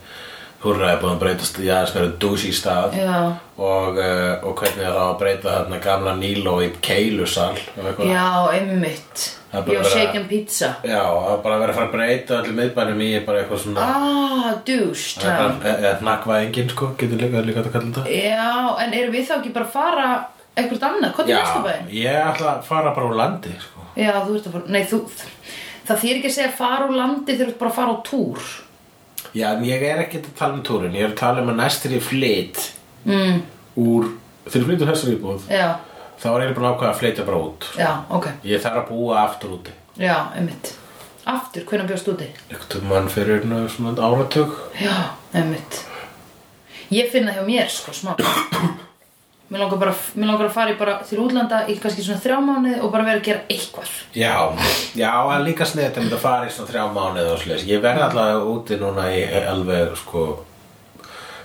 húrra er búin að breytast í aðeins meira douche í stað. Já, og, uh, og hvernig er það að breyta þarna gamla Níló í keilusal já, einmitt. Er Já, vera- shake and pizza. Já, það er bara vera að fara að breyta allir miðbænum í bara eitthvað svona Ah, douche er time eða hnakkvæðingin, sko, getur líka, líka að kalla þetta. Já, en erum við þá ekki bara að fara eitthvað annað? Hvað er Já, næsta bæinn? ég ætla að fara bara úr landi, sko. Já, þú ert að fara, nei, þú Það þýr ekki að segja fara úr landi þegar þú ert bara að fara á túr Já, ég er ekki að tala um túrin, ég er að tala um að næstir ég flyt mm, úr, þegar ég flytur þessar íbúð Já, þá er ég búin að ákveða að flytja bara út. Já, ok. Ég þarf að búa aftur úti. Já, einmitt. Aftur, hvenær bjóst úti? Ekkert mann fyrir nú svona áratug. Já, einmitt. Ég finna hjá mér sko smá Mér langar bara Mér langar að fara í bara til útlanda í kannski svona þrjá mánuði og bara vera að gera eitthvað. Já, já, en líka snið þetta myndi að fara í svona þrjá mánuði og slis Ég verði alltaf úti núna í alveg sko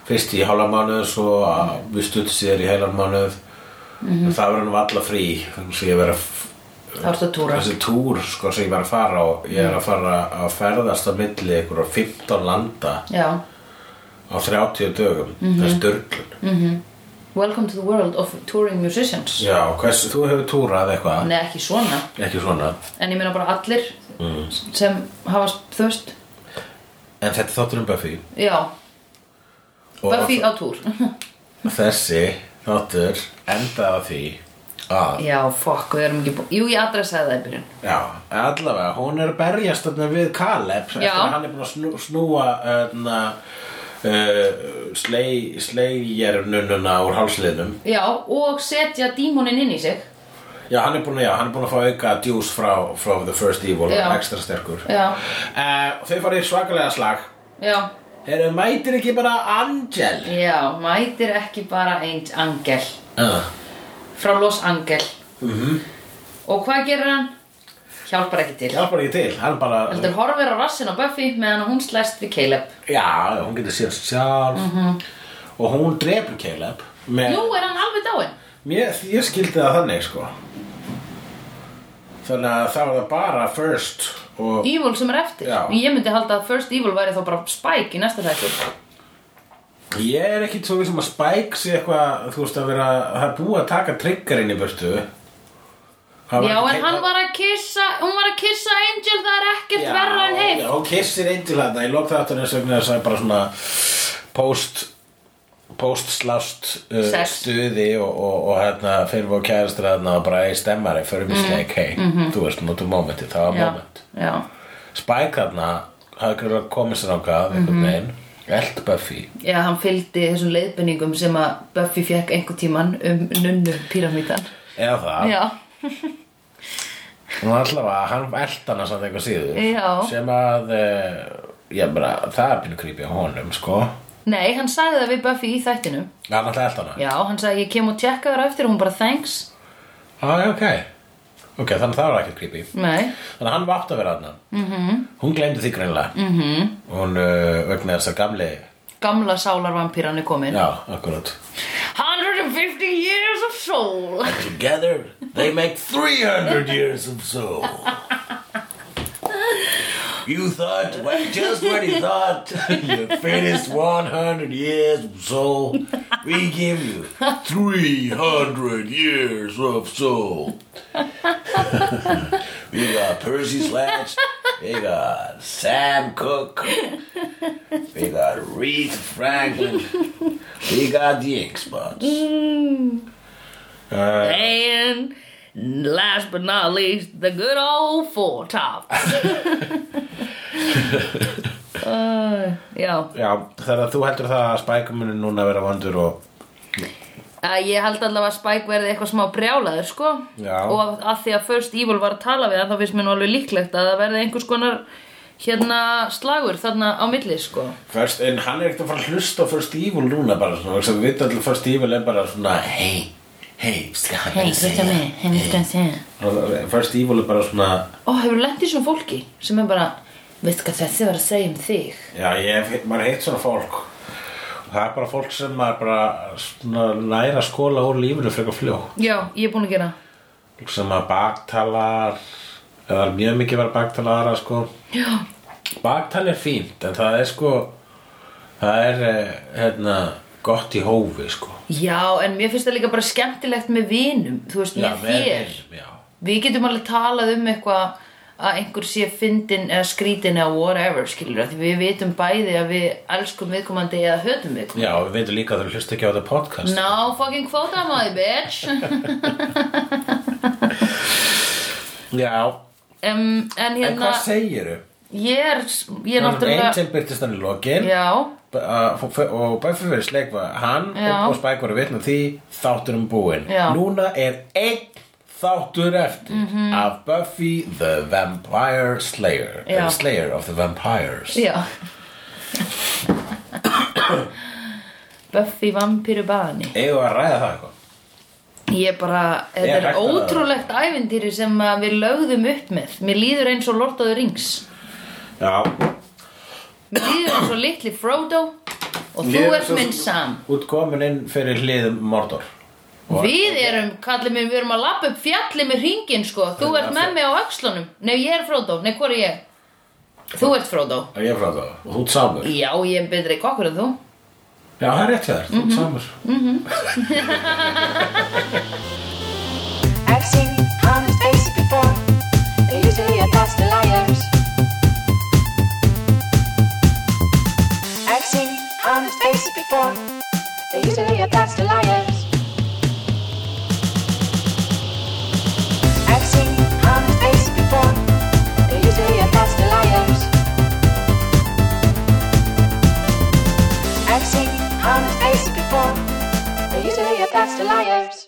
fyrst í hálfa mánuð svo að við stutt sér í heilan mánuð. En það verður nú alla frí þannig að ég verð að Það ertu að túra. Þessi túr sko sem ég var að fara og ég er að fara að ferðast á milli ykkur á 15 landa Já. á 30 dögum. Það er störglun Welcome to the world of touring musicians. Já, hvers, þú hefur túrað eitthvað? Nei, ekki svona. Ekki svona? En ég meina bara allir sem hafa þöst en þetta er þáttur um Buffy. Já, og Buffy á túr. Þessi þáttur endaði á því að Já, fokk, við erum ekki búin Jú, ég adressaði það í byrjun. Já, allavega, hún er að berjast þarna við Caleb eftir Já. að hann er búin að snú, snúa öðna, uh, slei, sleigjarnununa úr hálsliðnum. Já, og setja dímonin inn í sig. Já, hann er búin að, já, hann er búin að fá auka djús frá, frá The First Evil Já. ekstra sterkur. Já, og Þau farið svakalega slag. Já. Eru mætir ekki bara Angel? Já, mætir ekki bara eins angel. Uh. frá Los Angel Mm og hvað gerir hann? Hjálpar ekki til. Hjálpar ekki til, hann bara heldur horfir á rassin á Buffy meðan hún slæst við Caleb. Já, hún getur séð sjálf. Mhm. og hún drepur Caleb með, Nú er hann alveg dáinn. Mér, ég skildi það þannig sko. Þannig að það var það bara first og Evil sem er eftir. Já. Ég myndi halda að First Evil væri þá bara Spike í næsta þætti. Ég er ekki svo vissum að Spike sé eitthvað, þú veist að vera það er búið að taka triggerinn í burtu Það Já, en hann var að kissa Hún var að kissa Angel, það er ekkert Já, verra en heitt Já, hún kissir einn til þetta Ég lók þáttur eins og þess að bara svona post post slást uh, stuði og, og, og hérna fyrir við kærastur hérna og bara ei stemmari fyrir mistake, hei, þú veist, notu momenti það var Mhm. Já, Spike hérna, hafði greið komið sér ákvað einhvern Mhm. veginn, eld Buffy. Já, hann fylgdi þessum leiðbenningum sem að Buffy fekk einhver tíman um nunnu píramítan eða það, Já, nú allavega hann eld hana samt eitthvað síður Já. sem að uh, ég bara, það er pínu creepy á honum, sko. Nei, hann sagði það við Buffy í þættinum. Hann alltaf eld hana. Já, hann sagði ég kem og tjekka þér á eftir og hún bara thanks. Ah, ok, ok, þannig að það var ekki creepy. Nei, Þannig að hann var átt að vera hann mm -hmm. Hún glemdi því greinlega mm -hmm. Hún uh, vegna þess að gamli gamla sálarvampíran er komin. Já, akkurat. 150 years of soul Together they make 300 years of soul. You thought, well, just when you thought you finished 100 years of soul. We give you 300 years of soul. We got Percy Sledge We got Sam Cooke. We got Reed Franklin. We got the Ink Spots. Uh, And last but not least, the good old four top. uh, já, Já, þegar þú heldur það að Spike muni núna vera vondur og uh, ég held allavega að Spike verði eitthvað smá brjálaður, sko. Já. Og að, að því að First Evil var að tala við hann, þá finnst mér nú alveg líklegt að það verði einhvers konar hérna slagur þarna á milli, sko. First, en hann er ekkert að fara að hlusta First Evil núna bara svona, að við veitum allir First Evil er bara svona Hey, hann er að segja hei, skal segja. First Evil er bara svona Ó, hefur lent í svona fólki sem er bara, veistu hvað þessi var að segja um þig? Já, ég hef, maður heitt svona fólk og það er bara fólk sem maður bara svona næra að skóla úr lífinu frekar fljó Já, ég er búin að gera. sem að baktalar eða mjög mikið verið að baktala aðra sko Já. Baktal er fínt en það er sko það er eh, hérna gott í hófi sko Já, en mér finnst það líka bara skemmtilegt með vinum, þú veist, með með þér. vinum, já. Við getum alveg talað um eitthvað að einhver sé fyndin eða skrítin eða whatever, skilur því við vitum bæði að við elskum viðkomandi eða hötum viðkomandi. Já, við veitum líka að þú hlust ekki á þetta podcast No fucking quota my bitch. Já, um, en en hérna, hvað segiru? ég er, ég er Náttúrulega náttúrulega, Angel byrtist hann í lokin já, og Buffy verið sleik var hann Já. og, Spike voru vitna því þátturum búinn Já. núna er einn þáttur eftir Mhm. af Buffy the Vampire Slayer Já. the Slayer of the Vampires já. Buffy vampiru bani. eigum við að ræða það eitthvað Ég bara, þetta Ég er hætti að- ótrúlegt ævintýri sem að við lögðum upp með. Mér líður eins og Lord of the Rings. Já, Mér eins og litli Frodo og þú er ert svo- minn Sam. út komin inn fyrir hlið Mordor Og- Við erum, kallið mér, við erum að lappa upp fjalli með ringin sko. Þú ert með mig á öxlunum. Nei, ég er Frodo. Nei, hvor er ég? Þú ert Frodo. ég er frá það og þú ert samur Já, ég er betri kokkur en þú. Já, það er rétt hjá þér, þú Mhm. ert samur I've seen honest faces before. They're usually a pass to liars. Honest faces before. They're usually a pass to liars. I've seen honest faces before. They're usually a pass to liars. I've seen honest faces before. They're usually a pass to liars.